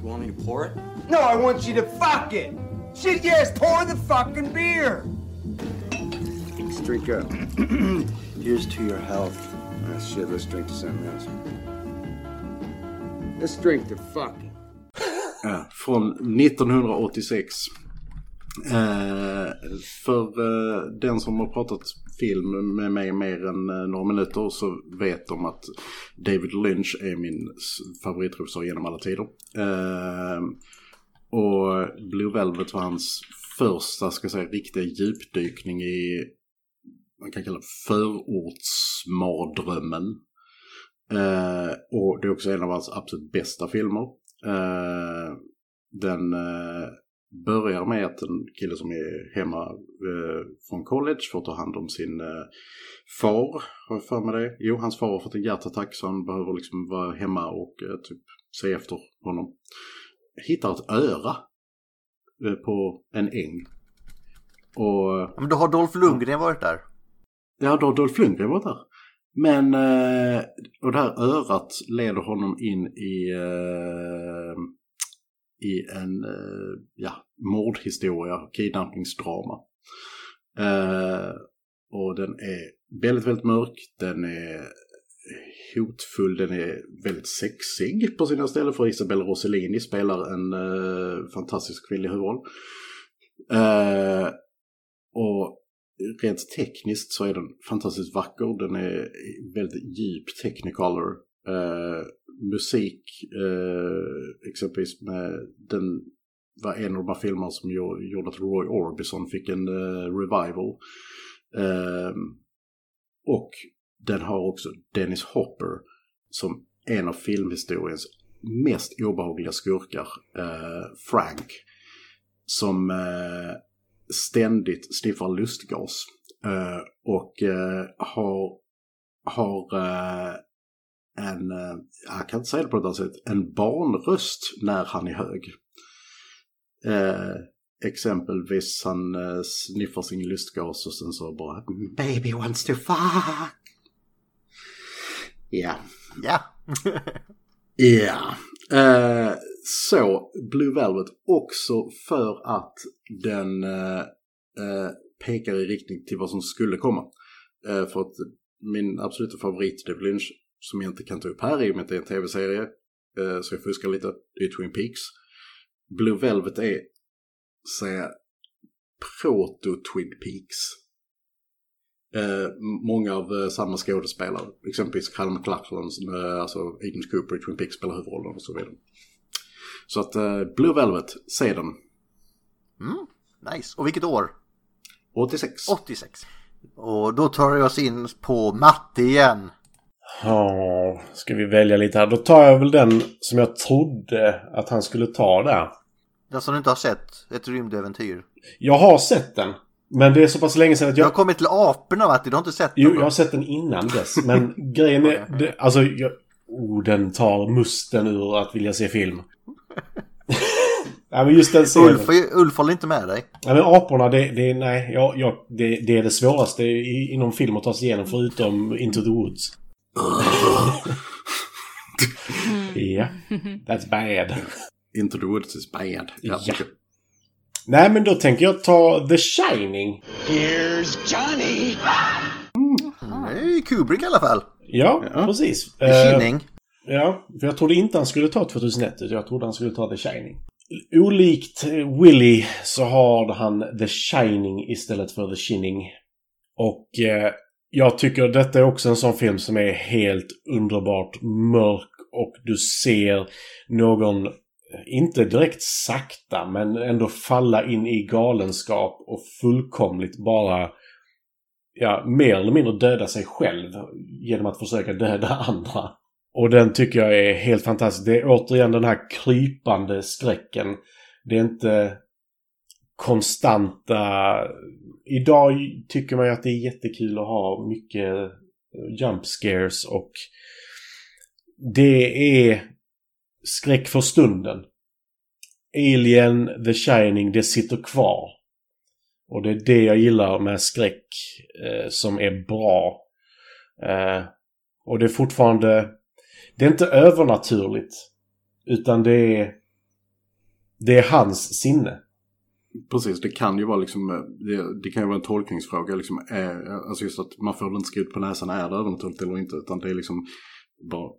You want me to pour it? No, I want you to fuck it! Shit, yes, pour the fucking beer! Let's drink up. Here's to your health. Ah, shit, let's drink to something else. Let's drink to fucking. Ja, från 1986. Eh, för eh, den som har pratat film med mig mer än eh, några minuter så vet de att David Lynch är min favoritregissör genom alla tider. Eh, och Blue Velvet var hans första, ska jag säga, riktiga djupdykning i man kan kalla det förortsmardrömmen. Eh, och det är också en av hans absolut bästa filmer. Eh, den eh, börjar med att en kille som är hemma eh, från college får ta hand om sin eh, far, har jag för mig det? Jo, hans far har fått en hjärtattack så han behöver liksom vara hemma och eh, typ se efter honom. Hittar ett öra eh, på en äng. Och Ja, Men då har Dolph Lundgren varit där. Ja, då har Dolph Lundgren varit där. Men, eh, och det här örat leder honom in i, eh, i en eh, ja, mordhistoria, kidnappningsdrama. Eh, och den är väldigt, väldigt mörk. Den är hotfull, den är väldigt sexig på sina ställen för Isabella Rossellini spelar en eh, fantastisk kvinnlig huvudroll. Eh, och rent tekniskt så är den fantastiskt vacker. Den är väldigt djup technicolor. Eh, musik, eh, exempelvis med den var en av de här filmerna som gjorde att Roy Orbison fick en eh, revival. Eh, och den har också Dennis Hopper som en av filmhistoriens mest obehagliga skurkar, eh, Frank, som eh, ständigt sniffar lustgas eh, och eh, har, har eh, en, eh, jag kan inte säga det på ett annat sätt, en barnröst när han är hög. Eh, exempelvis han eh, sniffar sin lustgas och sen så bara Baby wants to fuck. Ja. Ja. Ja. Eh, så Blue Velvet också för att den eh, eh, pekar i riktning till vad som skulle komma. Eh, för att min absoluta favorit David Lynch, som jag inte kan ta upp här i och med att det är en tv-serie, eh, så jag fuskar lite, det är Twin Peaks. Blue Velvet är, säga, proto-Twin Peaks. Eh, många av eh, samma skådespelare, exempelvis Kyle MacLachlan, eh, alltså Agent Cooper i Twin Peaks spelar huvudrollen och så vidare. Så att eh, Blue Velvet, se den. Mm, nice. Och vilket år? 86. 86. Och då tar vi oss in på matte igen. Ja, ska vi välja lite här. Då tar jag väl den som jag trodde att han skulle ta där. Den som du inte har sett, ett rymdäventyr. Jag har sett den. Men det är så pass länge sedan att Jag har jag... kommit till aporna Matti, du har inte sett den? Jo, då? jag har sett den innan dess. Men grejen är... Det, alltså, jag... Oh, den tar musten ur att vilja se film. ja, men just den scenen. Ulf, Ulf håller inte med dig. Ja, men aporna, det, det, nej, jag, jag, det, det är det svåraste inom film att ta sig igenom förutom Into the Woods. Ja, that's bad. Into the Woods is bad. Ja. okej. Nej, men då tänker jag ta The Shining. Here's Johnny! Det är ju Kubrick i alla fall. Ja, Ja. precis. The Eh, Shining. Ja, för jag trodde inte han skulle ta 2001, utan jag trodde han skulle ta The Shining. Olikt Willy så har han The Shining istället för The Shining. Och eh, jag tycker detta är också en sån film som är helt underbart mörk och du ser någon, eh, inte direkt sakta, men ändå falla in i galenskap och fullkomligt bara ja, mer eller mindre döda sig själv genom att försöka döda andra. Och den tycker jag är helt fantastisk. Det är återigen den här krypande skräcken. Det är inte konstanta... Idag tycker man ju att det är jättekul att ha mycket eh, jump scares och det är skräck för stunden. Alien, The Shining, det sitter kvar. Och det är det jag gillar med skräck eh, som är bra. Eh, och det är fortfarande... Det är inte övernaturligt. Utan det är... Det är hans sinne. Precis, det kan ju vara liksom, eh, det, det kan ju vara en tolkningsfråga liksom, är, alltså just att man får det inte skrivet på näsan, är det övernaturligt eller inte? Utan det är liksom bara,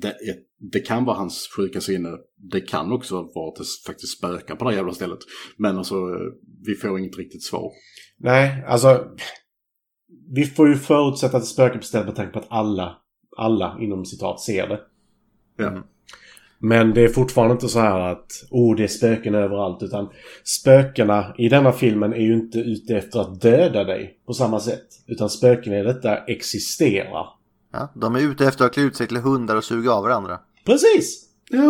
det, är, det kan vara hans sjuka sinne, det kan också vara att det faktiskt spökar på det här jävla stället. Men alltså, vi får inget riktigt svar. Nej, alltså... Vi får ju förutsätta att det spökar på stället med tanke på att alla, alla inom citat ser det. Ja. Men det är fortfarande inte så här att oh, det är spöken överallt. Utan spökena i denna filmen är ju inte ute efter att döda dig på samma sätt. Utan spöken i detta existerar. Ja, de är ute efter att klä ut sig till hundar och suga av varandra. Precis!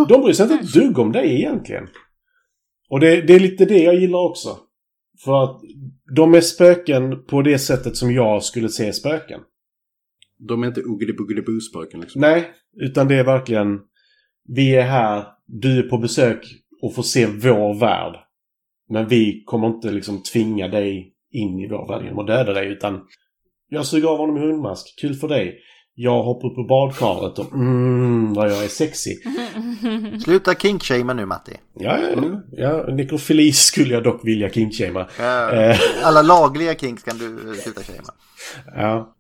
De bryr sig inte ett dugg om dig egentligen. Och det, det är lite det jag gillar också. För att de är spöken på det sättet som jag skulle se spöken. De är inte oogedy-boogedy-boo-spöken liksom. Nej, utan det är verkligen vi är här, du är på besök och får se vår värld. Men vi kommer inte liksom tvinga dig in i vår värld genom att döda dig utan jag suger av honom i hundmask. Kul för dig. Jag hoppar upp på badkaret och mm, vad jag är sexy. Sluta kinkshamea nu Matti. Ja, ja, ja. Nekrofili skulle jag dock vilja kinkshamea. Eh, alla lagliga kinks kan du eh, sluta shamea. Ja.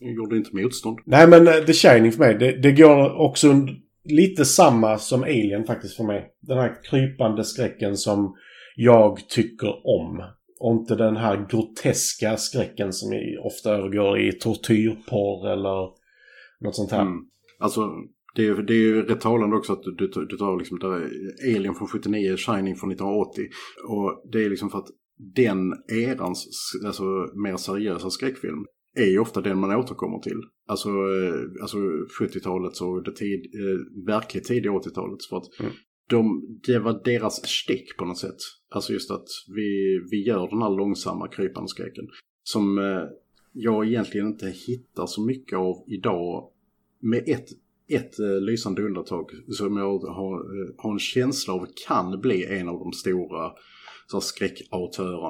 Jag gjorde inte motstånd. Nej men eh, The Shining för mig, det, det går också und- lite samma som Alien faktiskt för mig. Den här krypande skräcken som jag tycker om. Och inte den här groteska skräcken som ofta övergår i tortyrporr eller något sånt här. Mm. Alltså, det är, ju- det är ju rätt talande också att du, du, du tar liksom där Alien från 79, Shining från 1980. Och det är liksom för att den erans alltså, mer seriösa skräckfilm är ju ofta den man återkommer till. Alltså, eh, alltså 70-talets och det tid, eh, verkligt tidiga 80-talets. För att de, det var deras stick på något sätt. Alltså just att vi, vi gör den här långsamma krypande skräcken. Som eh, jag egentligen inte hittar så mycket av idag. Med ett, ett eh, lysande undantag som jag har, eh, har en känsla av kan bli en av de stora så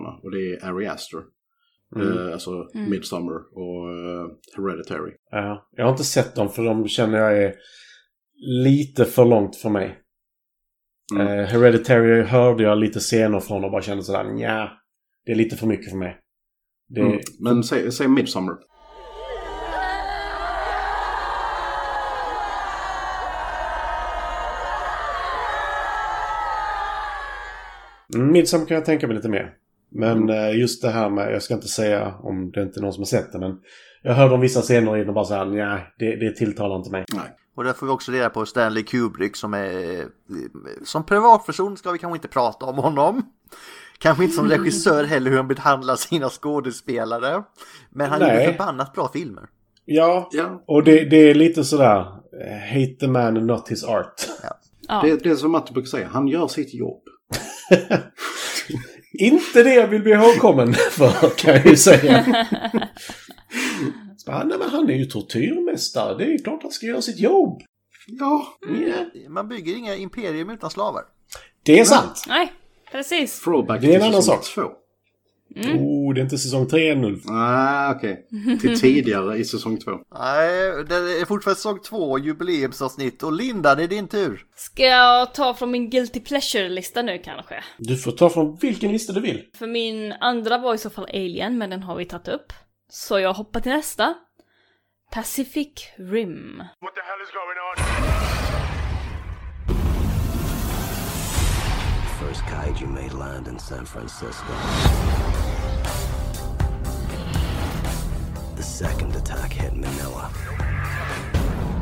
här. Och det är Ari Aster. Eh, alltså Midsummer och eh, Hereditary. Ja, jag har inte sett dem för de känner jag är lite för långt för mig. Mm. Eh, Hereditary hörde jag lite scener från och bara kände sådär nja, det är lite för mycket för mig. Det, Mm. Men säg, säg Midsummer. Mm, Midsommar kan jag tänka mig lite mer. Men eh, just det här med, jag ska inte säga om det inte är någon som har sett det, men jag hörde om vissa scener i den och bara såhär, nja, det, det tilltalar inte mig. Nej. Och där får vi också reda på Stanley Kubrick som är... Som privatperson ska vi kanske inte prata om honom. Kanske inte som regissör heller hur han behandlar sina skådespelare. Men han Nej. gjorde förbannat bra filmer. Ja, Ja, och det, det är lite sådär, eh, hate the man not his art. Ja. det, det är som Matte brukar säga, han gör sitt jobb. Inte det jag vill bli ihågkommen för, kan jag ju säga. Nej, men han är ju tortyrmästare. Det är klart han ska göra sitt jobb. Ja, Ja. Man bygger inga imperium utan slavar. Det är sant. Nej, precis. throwback Det är en annan sak. två. Oh, det är inte säsong tre ännu. Ah, okej. Till tidigare i säsong två. Nej, det är fortfarande säsong två, jubileumsavsnitt. Och Linda, det är din tur. Ska jag ta från min guilty pleasure-lista nu kanske? Du får ta från vilken lista du vill. För min andra var i så fall Alien, men den har vi tagit upp. Så jag hoppar till nästa. Pacific Rim. What the hell is going on? First kaiju made land in San Francisco. The second attack hit Manila.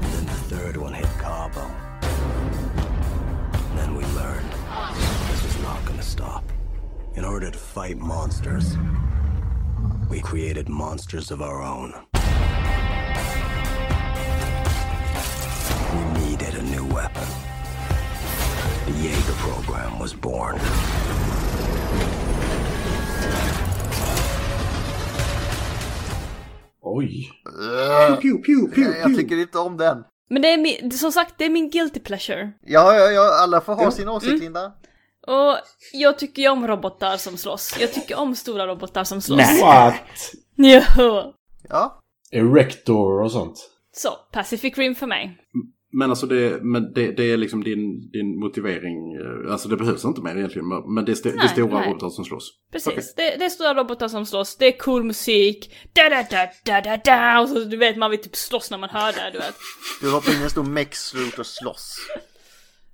Then the third one hit Cabo. Then we learned this was not gonna stop. In order to fight monsters, we created monsters of our own. We needed a new weapon. the Jaeger program was born. Oj. Uh, pew, pew, pew, pew. Jag tycker inte om den. Men det är min, som sagt, det är min guilty pleasure. Ja, ja, ja alla får ha sin mm. åsikt, mm. Linda. Och jag tycker ju om robotar som slåss. Jag tycker om stora robotar som slåss. Nej. What? Jo. Ja. Erector och sånt. Så, Pacific Rim för mig. Men alltså det, men det, det är liksom din, din motivering. eh, Alltså det behövs inte mer egentligen. men- det är, st- det är Nej, stora nej. robotar som slåss. Precis, Okej. det, det är stora robotar som slåss, det är cool musik, da da da da da da och så du vet man vill typ slåss när man hör det, du vet. du hoppar in i en stor mech-suit och slåss.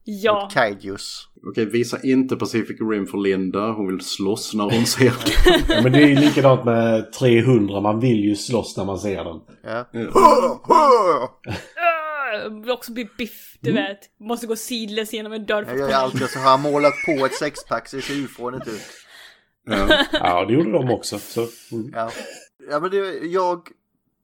Ja. Mot kaijus. Okej, visa inte Pacific Rim för Linda. Hon vill slåss när hon ser det. Ja, men det är ju likadant med 300. Man vill ju slåss när man ser den. Ja. Vill också bli biff, du vet. Måste gå sidlös genom en dörr för Jag att gör ju komma alltid så har jag målat på ett sexpack så det ser ufånigt ut. Ja. Ja, det gjorde de också. Så, mm. Ja, ja men det, jag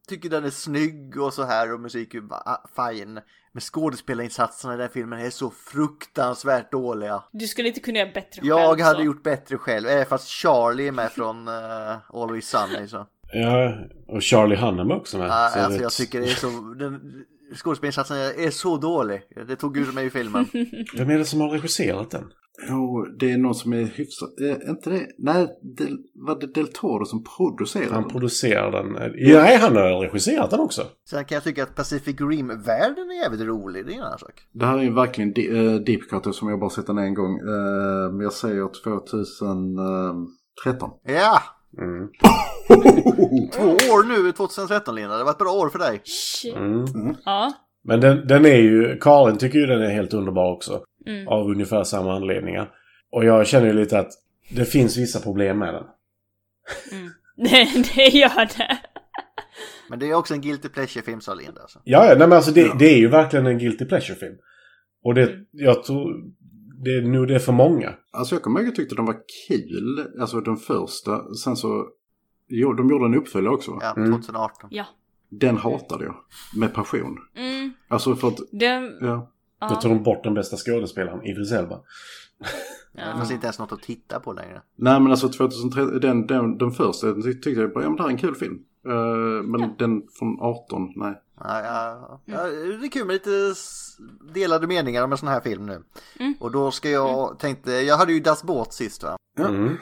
tycker den är snygg och så här och musik är va- fine. Men skådespelarinsatserna i den filmen är så fruktansvärt dåliga. Du skulle inte kunna göra bättre själv. Jag hade så. gjort bättre själv, även fast Charlie är med från uh, Always Sunny så. Ja, och Charlie Hunnam också med. Ja, Så alltså vet- jag tycker det är så, den, skådespelarinsatsen är så dålig. Det tog ur mig i filmen. Vem är det som har regisserat den? Jo, det är någon som är hyfsat... Äh, inte det? Nej, del, var det Del Toro som producerade Han den? producerar den. Ja, nej, han har regisserat den också. Sen kan jag tycka att Pacific Rim-världen är jävligt rolig, det är en annan sak. Det här är ju verkligen eh, deep cut som jag bara sett den en gång. Eh, Men jag säger 2013. Ja! Mm. Två år nu, 2013 Lena, det var ett bra år för dig. Shit. Mm. Ja. Men den, den är ju... Karin tycker ju den är helt underbar också. Mm. Av ungefär samma anledningar. Och jag känner ju lite att det finns vissa problem med den. Det, det gör det. Men det är också en guilty pleasure-film sa Linda alltså. Ja, ja nej, men alltså det, Ja. det är ju verkligen en guilty pleasure-film. Och det, jag tror... Det är nog det för många. Alltså jag kommer ihåg att jag tyckte den var kul. Alltså den första. Sen så... Jo, de gjorde en uppföljare också. va? Ja, Mm. 2018. Ja. Den hatade jag. Med passion. Mm. Alltså för att... Den... Ja. Då Ja. tog de bort den bästa skådespelaren, Idris Elba. Det fanns inte ens något att titta på längre. Nej men alltså 2013, den, den, den första den tyckte jag bara, ja men det här är en kul film. Eh, men den från 18, nej. Ja, ja, ja, det är kul med lite delade meningar om en sån här film nu. Mm. Och då ska jag, tänkte, jag hade ju Das Båt sist va? Mm.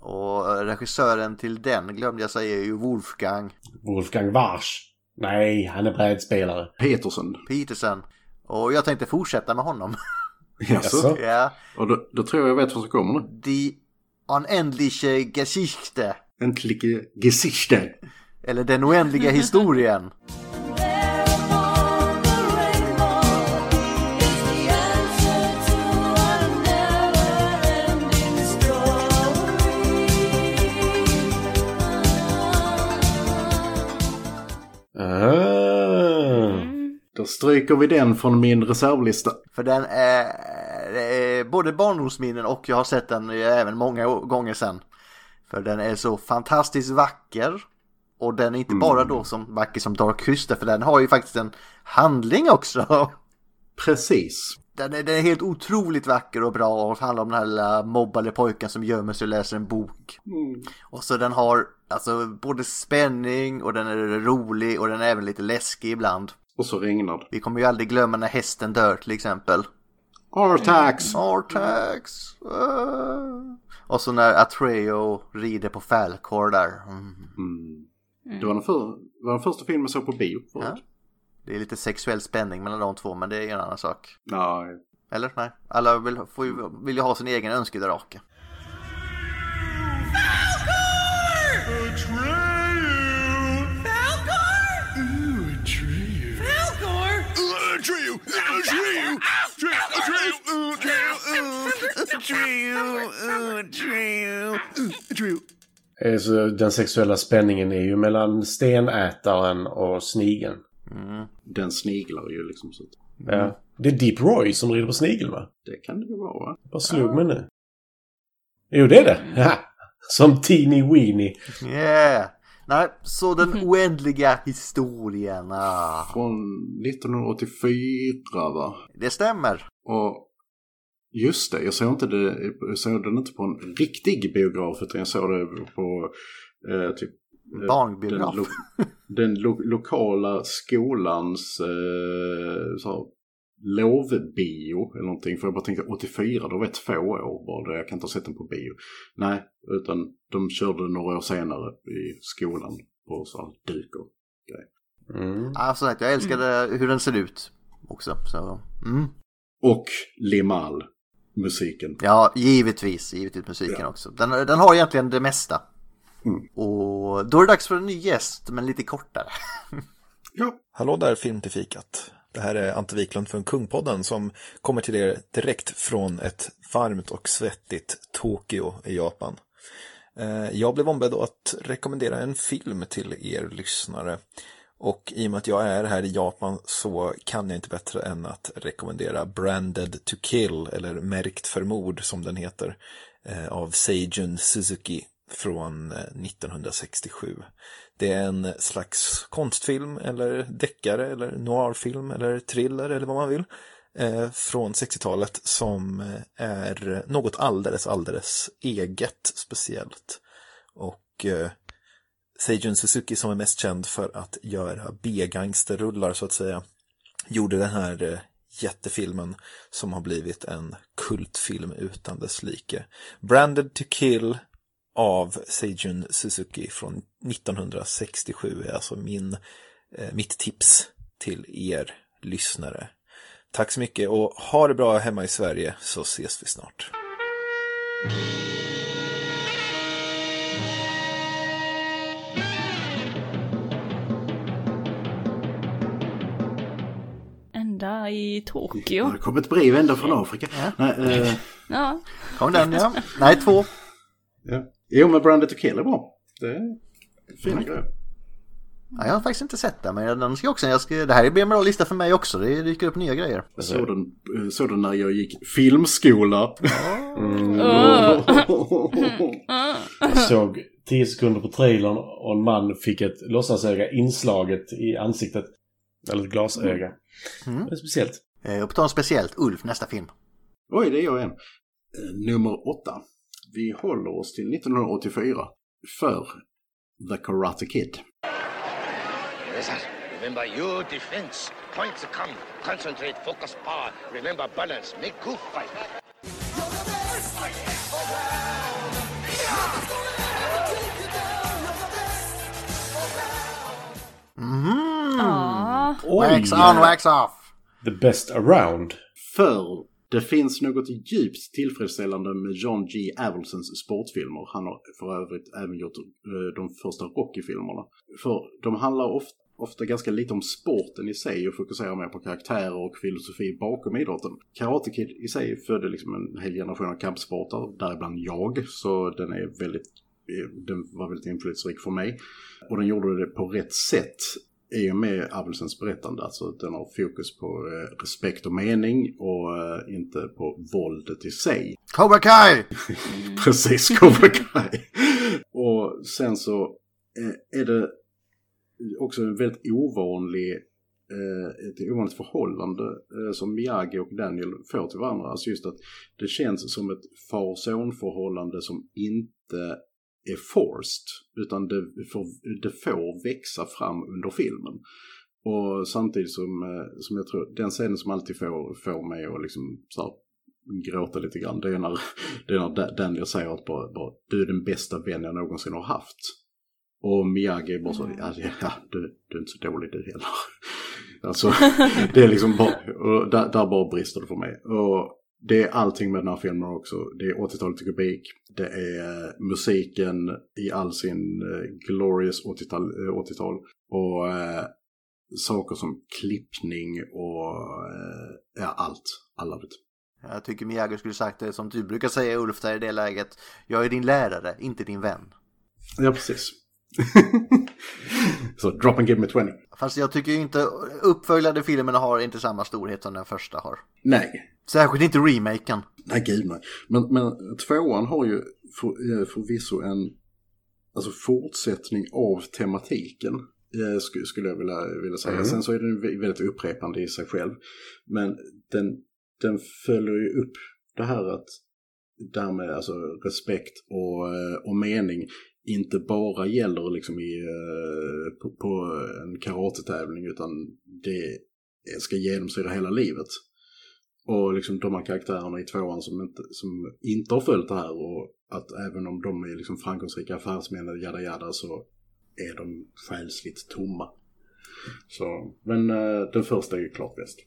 Och eh, regissören till den glömde jag säga är ju Wolfgang Wolfgang Warsch. Nej, han är brädspelare. Peterson. Peterson. Och jag tänkte fortsätta med honom. Jaså? Ja, Och då, då tror jag jag vet vad som kommer nu. Die Unendliche Geschichte. Äntligen Gesichter. Eller Den oändliga historien. Då stryker vi den från min reservlista. För den är, är både barndomsminnen och jag har sett den även många gånger sen. För den är så fantastiskt vacker. Och den är inte bara då som vacker som Dark Crystal för den har ju faktiskt en handling också. Precis. Den är, den är helt otroligt vacker och bra och handlar om den här lilla mobbade pojken som gömmer sig och läser en bok. Och så den har alltså både spänning och den är rolig och den är även lite läskig ibland. Och så regnar det. Vi kommer ju aldrig glömma när hästen dör till exempel. Artax! Artax! Uh. Och så när Atreo rider på Falcor där. Mm. Mm. Det var den, för, var den första filmen jag såg på bio. Ja. Det är lite sexuell spänning mellan de två men det är en annan sak. Nej. Eller? Nej. Alla vill, får ju, vill ju ha sin egen önskedrake. Eh, Så den sexuella spänningen är ju mellan stenätaren och snigeln. Mm. Den sniglar ju liksom. Så att, Ja. Det är Deep Roy som rider på snigeln va? det kan det ju vara va? Vad slog mig nu? Jo, det är det. Ja. Som Teeny Weeny. Yeah! Nej, så den oändliga historien. Ah. Från 1984 va? Det stämmer. Och just det, jag såg, inte det, jag såg den inte på en riktig biograf utan jag såg det på eh, typ Barnbiograf. Den, lo den lo lokala skolans eh, så, lovbio eller någonting. För jag bara tänkte 84, då var jag två år var det. Jag kan inte ha sett den på bio. Nej, utan de körde några år senare i skolan på så här duk och grejer. Mm. Alltså, jag älskade hur den ser ut också. Så, mm. Och Limal, musiken. Ja, givetvis. Givetvis musiken ja. också. Den, den har egentligen det mesta. Mm. Och då är det dags för en ny gäst, men lite kortare. ja. Hallå där, Film till fikat. Det här är Ante Wiklund från Kungpodden som kommer till er direkt från ett varmt och svettigt Tokyo i Japan. Eh, jag blev ombedd att rekommendera en film till er lyssnare. Och i och med att jag är här i Japan så kan jag inte bättre än att rekommendera Branded to Kill, eller Märkt för mord som den heter, eh, av Seijun Suzuki från eh, 1967. Det är en slags konstfilm eller deckare eller noirfilm eller thriller eller vad man vill eh, från 60-talet som är något alldeles, alldeles eget speciellt. Och Seijun Suzuki som är mest känd för att göra B-gangsterrullar så att säga gjorde den här eh, jättefilmen som har blivit en kultfilm utan dess like. Branded to kill av Seijun Suzuki från 1967 är alltså min, eh, mitt tips till er lyssnare. Tack så mycket och ha det bra hemma i Sverige så ses vi snart. I Tokyo. Det kom ett brev ända från Afrika. Ja. Nej, eh... ja. Kom den ja. Nej, två. Ja. Jo, men Branded to Kill är bra. Det är fina mm. grejer. Ja, jag har faktiskt inte sett den, men den ska också, jag ska, det här blir en bra lista för mig också. Det dyker upp nya grejer. Jag såg den, eh, såg den när jag gick filmskola. Mm. jag såg tio sekunder på trailern och en man fick ett låtsasöga inslaget i ansiktet. Eller ett glasöga. Mm. Det är speciellt. Eh, och på tal speciellt, Ulf, nästa film. Oj, det är jag igen. Eh, nummer åtta. Vi håller oss till 1984 för The Karate Kid. Remember your defense. Points come. Concentrate, focus, power. Remember balance. Make good fight. Mm. Wax on, wax off. The best around. För det finns något djupt tillfredsställande med John G. Avildsens sportfilmer. Han har för övrigt även gjort eh, de första Rocky-filmerna. För de handlar ofta, ofta ganska lite om sporten i sig och fokuserar mer på karaktärer och filosofi bakom idrotten. Karate Kid i sig födde liksom en hel generation av kampsportare, däribland jag, så den är väldigt eh, den var väldigt inflytelserik för mig. Och den gjorde det på rätt sätt i och med Abelsens berättande. Alltså den har fokus på eh, respekt och mening och eh, inte på våldet i sig. Cobra Kai! Precis, Cobra Kai. och sen så eh, är det också en väldigt ovanlig eh, ett ovanligt förhållande eh, som Miyagi och Daniel får till varandra. Alltså just att det känns som ett far-son förhållande som inte är forced, utan det får, det får växa fram under filmen. Och samtidigt som, eh, som jag tror, den scenen som alltid får, får mig att liksom så här, gråta lite grann, det är när, det är när Daniel säger att bara, bara, du är den bästa vän jag någonsin har haft. Och Miyagi är bara så, ja, ja du, du är inte så dålig du heller. Alltså, det är liksom bara, och där, där bara brister det för mig. Och det är allting med den här filmen också. Det är 80-talet i kubik. Det är musiken i all sin uh, glorious 80-tal. Uh, 80 och uh, saker som klippning och ja, allt. Alla vet. Jag tycker Miyagi skulle sagt det som du brukar säga Ulf där i det läget. Jag är din lärare, inte din vän. Ja, precis. Så drop and give me 20. Fast jag tycker inte uppföljande filmerna har inte samma storhet som den första har. Nej. Särskilt inte remaken. Nej, gud nej. Men, men tvåan har ju för, eh, förvisso en alltså fortsättning av tematiken. Eh, skulle jag vilja, vilja säga. Mm. Sen så är den väldigt upprepande i sig själv. Men den, den följer ju upp det här att därmed alltså respekt och, eh, och mening inte bara gäller liksom i, på, på en karatetävling utan det ska genomsyra hela livet. Och liksom de här karaktärerna i tvåan som inte, som inte har följt det här och att även om de är liksom framgångsrika affärsmän eller jada jada så är de själsligt tomma. Så, men uh, den första är ju klart bäst.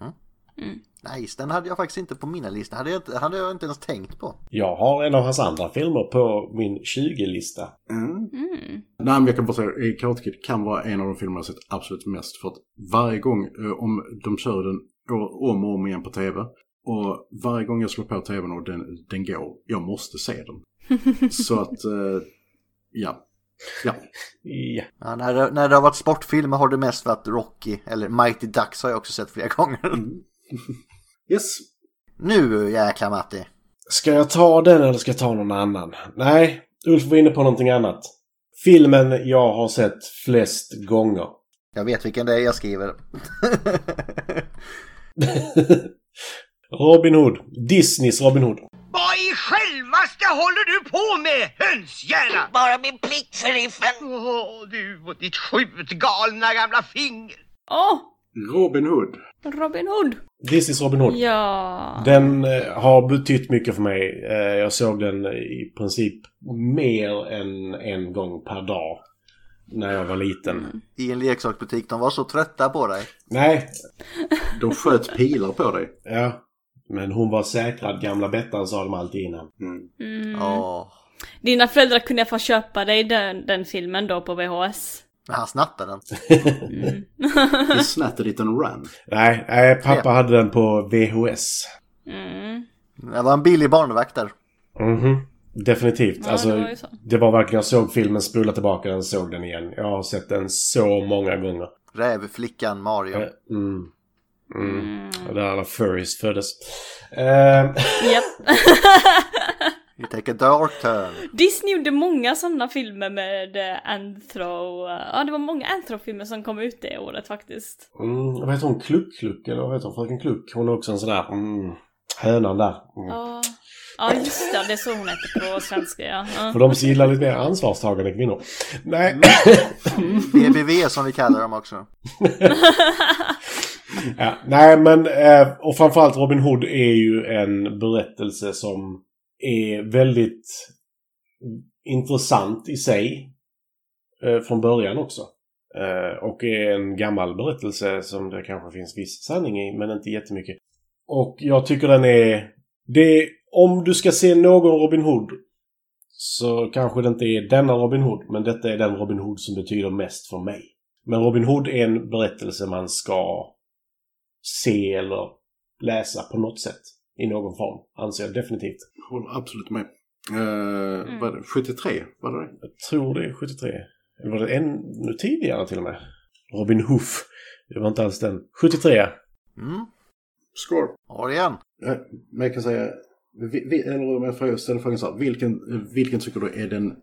Mm. Mm. Nice, den hade jag faktiskt inte på mina listor. Hade jag, hade jag inte ens tänkt på. Jag har en av hans andra filmer på min 20-lista. Mm. Mm. Nej, men jag kan bara säga att Karate Kid kan vara en av de filmer jag sett absolut mest. För att varje gång, eh, om de kör den om och om igen på tv. Och varje gång jag slår på tvn och den, den går, jag måste se den. Så att, uh, ja. Ja. ja. ja när, det, när det har varit sportfilmer har det mest varit Rocky, eller Mighty Ducks har jag också sett flera gånger. Mm. Yes. Nu jäklar Matti. Ska jag ta den eller ska jag ta någon annan? Nej, Ulf var inne på någonting annat. Filmen jag har sett flest gånger. Jag vet vilken det är jag skriver. Robin Hood. Disneys Robin Hood. Vad i självaste håller du på med, hönshjärna? Bara min plikt, sheriffen. Åh, oh, du och ditt skjutgalna gamla finger. Åh! Oh. Robin Hood. Robin Hood. Disneys Robin Hood. Ja. Den eh, har betytt mycket för mig. Eh, jag såg den i princip mer än en gång per dag. När jag var liten. Mm. I en leksaksbutik. De var så trötta på dig. Nej. De sköt pilar på dig. Ja. Men hon var säkrad, gamla Bettan sa de alltid innan. Mm. Mm. Oh. Dina föräldrar kunde få köpa dig den, den filmen då på VHS. Men han snattade den. mm. He snatted it and ran. Nej, nej pappa hade den på VHS. Mm. Det var en billig barnvakt där. Mhm. Definitivt. Ja, alltså, det, var det var verkligen, jag såg filmen, spola tillbaka den, såg den igen. Jag har sett den så många gånger. Rävflickan Mario. Eh, Mm. Mm. Mm. Där alla furries föddes. Uh, Japp. You take a dark turn. Disney gjorde många sådana filmer med eh, Anthro. Ja, det var många Anthro-filmer som kom ut det året faktiskt. mm, vad heter hon? Kluck Kluck? Eller vad heter hon? Fröken Kluck? Hon är också en sån där mm, hönan där. Mm. Ja. Ja, just det. Det är så hon heter på svenska, ja. ja. För de gillar lite mer ansvarstagande kvinnor. Nej. BBV som vi kallar dem också. ja, nej, men eh, och framförallt Robin Hood är ju en berättelse som är väldigt intressant i sig. Eh, från början också. Eh, och är en gammal berättelse som det kanske finns viss sanning i, men inte jättemycket. Och jag tycker den är... Det, om du ska se någon Robin Hood så kanske det inte är denna Robin Hood, men detta är den Robin Hood som betyder mest för mig. Men Robin Hood är en berättelse man ska se eller läsa på något sätt. I någon form, anser jag definitivt. Håller absolut med. Uh, mm. var det 73? Var det Jag tror det är 73. Eller var det ännu tidigare till och med? Robin Hoof. Det var inte alls den. 73. Mm. Score. Ja, igen. Men jag kan säga, vi, eller om jag ställa frågan så här, vilken, vilken tycker du är den,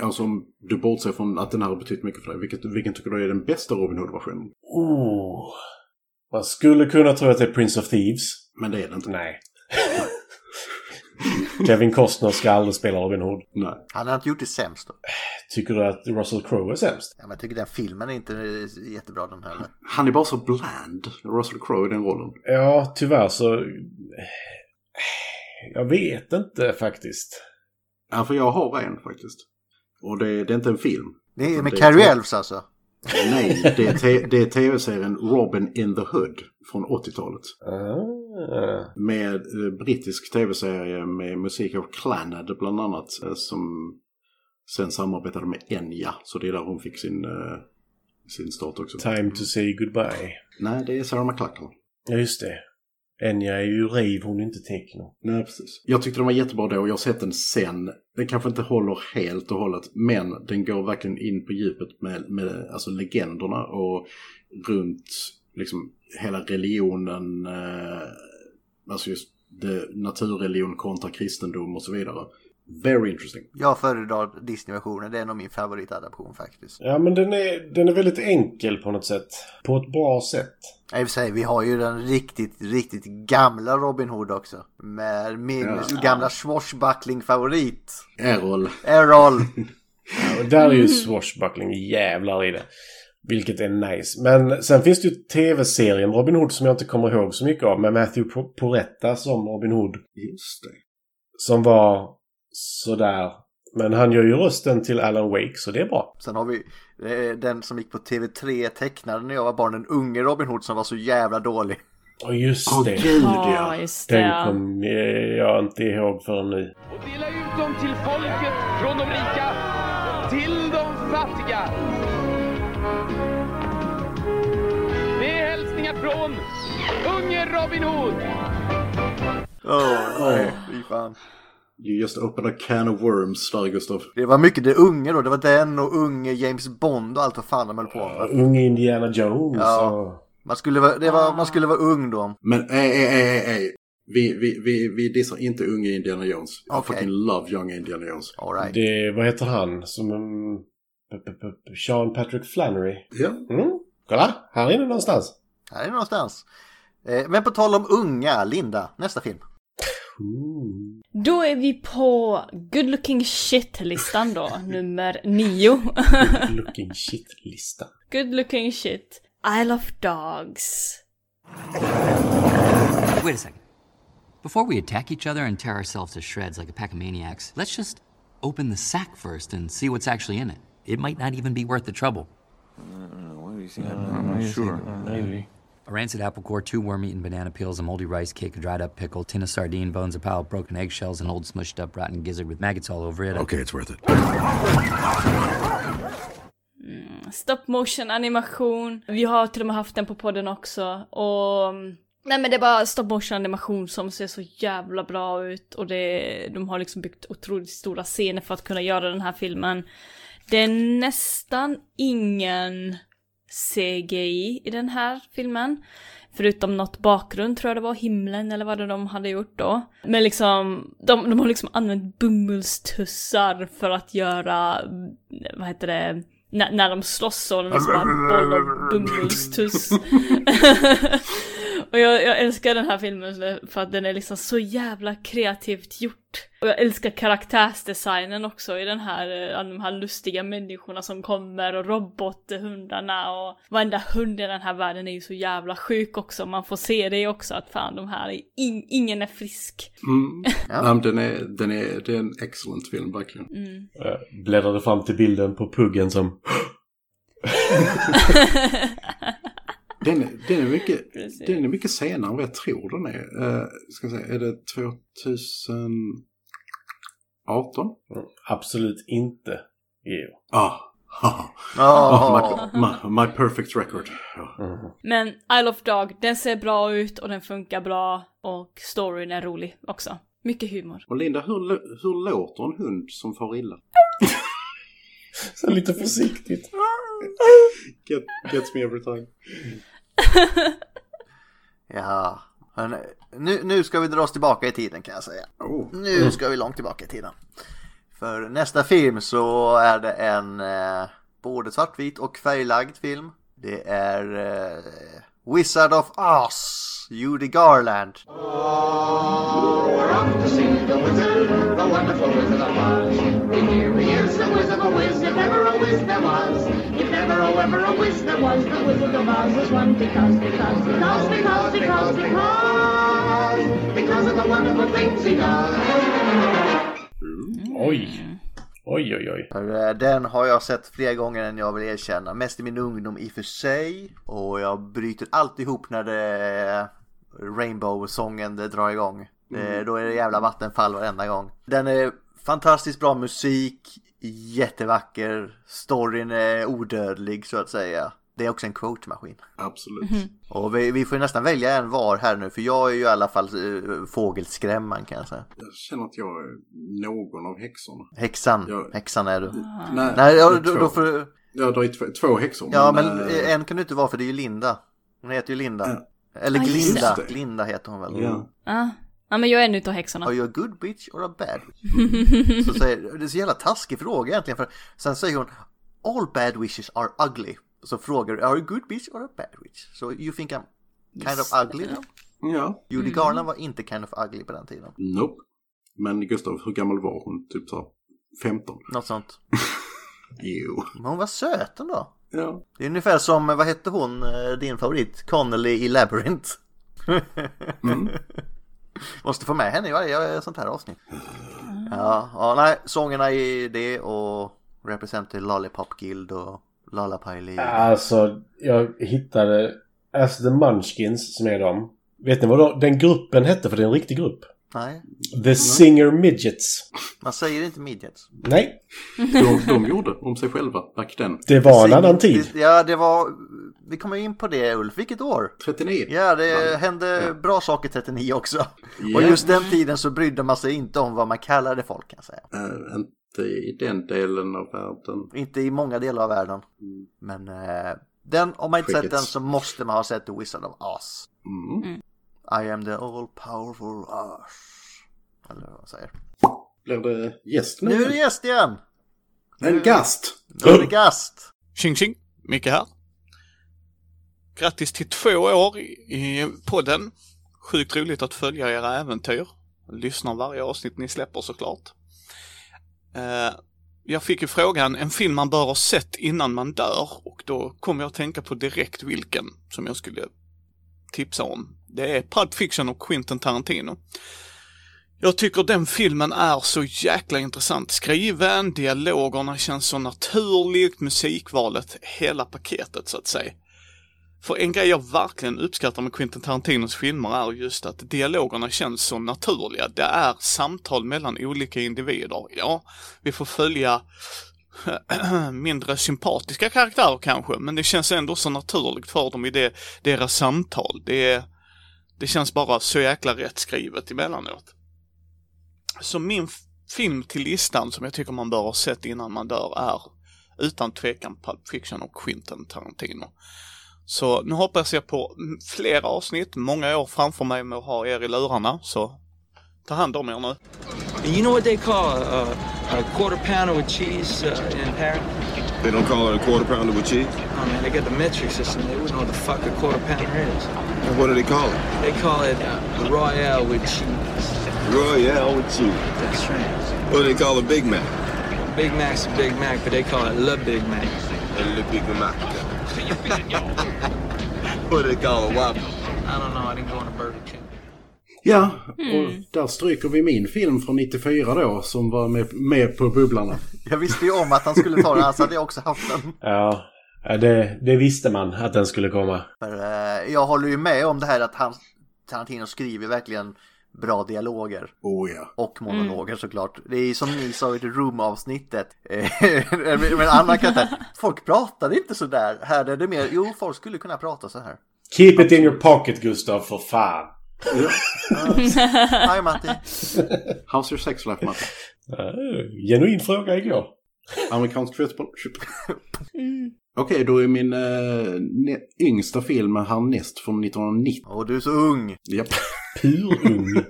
alltså om du bortser från att den här har betytt mycket för dig, vilket, vilken tycker du är den bästa Robin Hood-versionen? Oh. Man skulle kunna tro att det är Prince of Thieves. Men det är det inte. Nej. Kevin Costner ska aldrig spela Robin Hood. Nej. Han har inte gjort det sämst då. Tycker du att Russell Crowe är sämst? Ja, men jag tycker den filmen är inte jättebra den heller. Han är bara så bland, Russell Crowe i den rollen. Ja, tyvärr så... Jag vet inte faktiskt. Ja, för jag har en faktiskt. Och det, det är inte en film. Det är med Carrie Elves alltså? Nej, det är, är tv-serien Robin in the Hood från 80-talet. Ah. Med eh, brittisk tv-serie med musik av Clannad bland annat. Eh, som sen samarbetade med Enya. Så det är där hon fick sin, eh, sin start också. Time to say goodbye. Nej, det är Sarah McLachlan. Ja, just det. Enya är ju riv, hon är inte techno. Nej, precis. Jag tyckte den var jättebra då och jag har sett den sen. Den kanske inte håller helt och hållet, men den går verkligen in på djupet med, med alltså legenderna och runt liksom hela religionen, eh, alltså just det, naturreligion kontra kristendom och så vidare. Very interesting. Jag föredrar Disney-versionen, det är nog min favoritadaption faktiskt. Ja, men den är, den är väldigt enkel på något sätt. På ett bra sätt. Jag vill säga, vi har ju den riktigt, riktigt gamla Robin Hood också. Med min Ja. gamla swashbuckling-favorit. Errol. Errol. Och där är ju swashbuckling jävlar i det. Vilket är nice. Men sen finns det ju tv-serien Robin Hood som jag inte kommer ihåg så mycket av. Med Matthew Po- Porretta som Robin Hood. Just det. Som var sådär. Men han gör ju rösten till Alan Wake så det är bra. Sen har vi eh, den som gick på TV3 tecknade när jag var barn, den unge Robin Hood som var så jävla dålig. Och just Åh det. gud Ja, ja. just Den det. kom eh, jag inte ihåg förrän nu. och dela ut dem till folket från de rika till de fattiga. Med hälsningar från unge Robin Hood. Åh, nej, fy fan. You just opened a can of worms där Gustav. Det var mycket det unge då, det var den och unge James Bond och allt vad fan de höll på med. Unge Indiana Jones Ja. och... Man skulle vara, det var, man skulle vara ung då. Men ej, ej, ej, ej. Vi, vi, vi, vi dissar inte unge Indiana Jones. I Okej. fucking love young Indiana Jones. All right. Det, vad heter han? Som... P- Sean Patrick Flannery. Ja. Mm. Kolla, här inne någonstans. Här är det någonstans. Eh, Men på tal om unga, Linda, nästa film. Då är vi på Good Looking Shit-listan då, nummer nio. Looking shit-lista. Good Looking Shit. I love dogs. Wait a second. Before we attack each other and tear ourselves to shreds like a pack of maniacs, let's just open the sack first and see what's actually in it. It might not even be worth the trouble. I'm not Sure. A rancid apple core, two worm-eaten banana peels, a moldy rice cake, a dried-up pickle, tin of sardine bones, a pile of broken eggshells, an old smushed-up rotten gizzard with maggots all over it. a- Okay, it's worth it. Stop motion animation. Vi har till och med haft den på podden också. Och... Nej men det är bara stop motion animation som ser så jävla bra ut. Och det, de har liksom byggt otroligt stora scener för att kunna göra den här filmen. Det är nästan ingen CGI i den här filmen. Förutom något bakgrund tror jag det var, himlen eller vad det de hade gjort då. Men liksom, de, de har liksom använt bomullstussar för att göra, vad heter det, när, när de slåss så har de liksom bara boll bomullstuss. Och jag, jag älskar den här filmen för att den är liksom så jävla kreativt gjort. Och jag älskar karaktärsdesignen också i den här, eh, de här lustiga människorna som kommer och robothundarna och varenda hund i den här världen är ju så jävla sjuk också. Man får se det också att fan de här, är in, ingen är frisk. Mm. Ja. den är, den är, det är en excellent film verkligen. Mm. Jag bläddrade fram till bilden på puggen som... Den, är- den, är mycket, den är mycket senare än vad jag tror den är. Uh, ska jag säga, är det 2018? Absolut inte. Jo. Ah. Ah. Ah, my, my, my perfect record. Ja. Men I Love Dog, den ser bra ut och den funkar bra och storyn är rolig också. Mycket humor. Och Linda, hur, hur låter en hund som far illa? Så lite försiktigt. Get, gets me every time. Ja, men nu, nu ska vi dra oss tillbaka i tiden kan jag säga. Oh. Nu ska vi långt tillbaka i tiden. För nästa film så är det en eh, både svartvit och färglagd film. Det är eh, Wizard of Oz, Judy Garland. We're ever was. Oh, ever a wiz there was, the wizard of Oz is one because, because, because, because, because, because, because of the wonderful things he does. Oj. Oj, oj, oj. Eh, Den har jag sett fler gånger än jag vill erkänna. Mest i min ungdom i och för sig. Och jag bryter alltid ihop när det Rainbow-sången drar igång. Det, då är det jävla vattenfall varenda gång. Den är fantastiskt bra musik, jättevacker, storyn är odödlig så att säga. Det är också en quote-maskin. Absolut. Och vi, vi får nästan välja en var här nu för jag är ju i alla fall uh, fågelskrämman kan jag säga. Jag känner att jag är någon av häxorna. Häxan, Jag- häxan är du. Nej, Nej, ja, det är då, två. då får du... Ja, det är två, två häxor. Ja, men eh, eh, en kan du inte vara för det är ju Linda. Hon heter ju Linda. Eller Ja, just Glinda. Glinda heter hon väl? Ja. Ja. Ja, men jag är en utav häxorna. Are you a good bitch or a bad witch? så säger, det är så jävla taskig fråga egentligen. För sen säger hon All bad wishes are ugly. Så frågar du Are you a good bitch or a bad witch? So you think I'm kind of ugly now? Ja. Judy Garland var inte kind of ugly på den tiden. Nope. Men Gustav, hur gammal var hon? Typ så här 15? Något sånt. Jo. Men hon var söt ändå. Ja. Det är ungefär som, vad hette hon, eh, din favorit, Connelly i Labyrinth. Mm. Måste få med henne i varje sånt här avsnitt. Ja, ja nej, sångerna i det och representerar Lollipop Guild och Lollapiley. Alltså, jag hittade As the Munchkins som är de. Vet ni vad då, den gruppen hette? För det är en riktig grupp. Nej, The Singer Midgets. man säger inte midgets. Nej, De, de gjorde om sig själva back then. det var en annan tid. Ja, det var, vi kommer in på det Ulf, vilket år? 39. Ja, det hände bra saker 39 också. Ja. Och just den tiden så brydde man sig inte om vad man kallade folk kan jag säga. Eh, inte i den delen av världen. Inte i många delar av världen. Men eh, den, om man inte sett den Crickets. så måste man ha sett The Wizard of Oz. Mm. I am the all powerful Oz. Eller vad man säger. Blir det gäst nu? Nu är det gäst igen! En gast! Nu är det gast! Tjing tjing, Micke här. Grattis till två år i podden. Sjukt roligt att följa era äventyr. Lyssnar varje avsnitt ni släpper såklart. Eh, jag fick ju frågan, en film man bör ha sett innan man dör och då kom jag att tänka på direkt vilken som jag skulle tipsa om. Det är Pulp Fiction och Quentin Tarantino. Jag tycker den filmen är så jäkla intressant skriven, dialogerna känns så naturligt, musikvalet, hela paketet så att säga. För en grej jag verkligen uppskattar med Quentin Tarantinos filmer är just att dialogerna känns så naturliga. Det är samtal mellan olika individer. Ja, vi får följa mindre sympatiska karaktärer kanske, men det känns ändå så naturligt för dem i det, deras samtal. Det, det känns bara så jäkla rätt skrivet emellanåt. Så min film till listan som jag tycker man bör ha sett innan man dör är utan tvekan Pulp Fiction och Quentin Tarantino. Så nu hoppas jag på flera avsnitt, många år framför mig med att ha er i lurarna, så ta hand om er nu. You know what they call a, a, quarter pounder with cheese uh, in Paris? They don't call it a quarter pounder with cheese? Oh man, they got the metric system. They wouldn't know what the fuck a quarter pounder is. And what do they call it? They call it uh, Royale with cheese. Royale with cheese. That's right. What do they call a Big Mac? Big Mac's a Big Mac, but they call it Le Big Mac. Le Big Mac. What do they call Whopper? I don't know. I didn't go on a Burger King. Ja, och Mm. där stryker vi min film från 94 då som var med, med på bubblarna. Jag visste ju om att han skulle ta den, annars hade jag också haft den. Ja, det, det visste man att den skulle komma. För, eh, jag håller ju med om det här att han, Tarantino skriver verkligen bra dialoger. Oh ja. Och monologer såklart. Det är som ni sa i The Room-avsnittet. Eh, Men Anna kan inte, folk pratar inte så där. Här är det mer, jo folk skulle kunna prata så här. Keep it in your pocket Gustav, för fan. Hej Matti. How's your sex life Matte? Uh, genuin fråga igår. Amerikansk fotboll? Okej, då är min ne- yngsta film härnäst från 1990. Och du är så ung. Japp. Purung.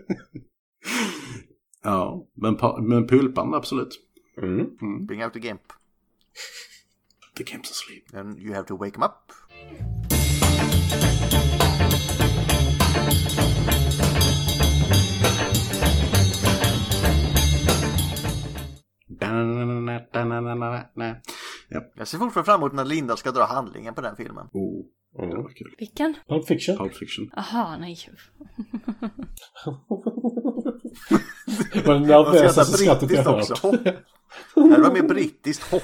ja, men, men pulpan absolut. Mm. Bring out the gimp. The gimp's asleep. And you have to wake him up. Ja. Jag ser fortfarande fram emot när Linda ska dra handlingen på den filmen. Oh, det var kul. Vilken? Pulp Fiction. Pulp Fiction. Aha, nej. Var det nervösaste så skrattet jag hört. också. Det var mer brittiskt.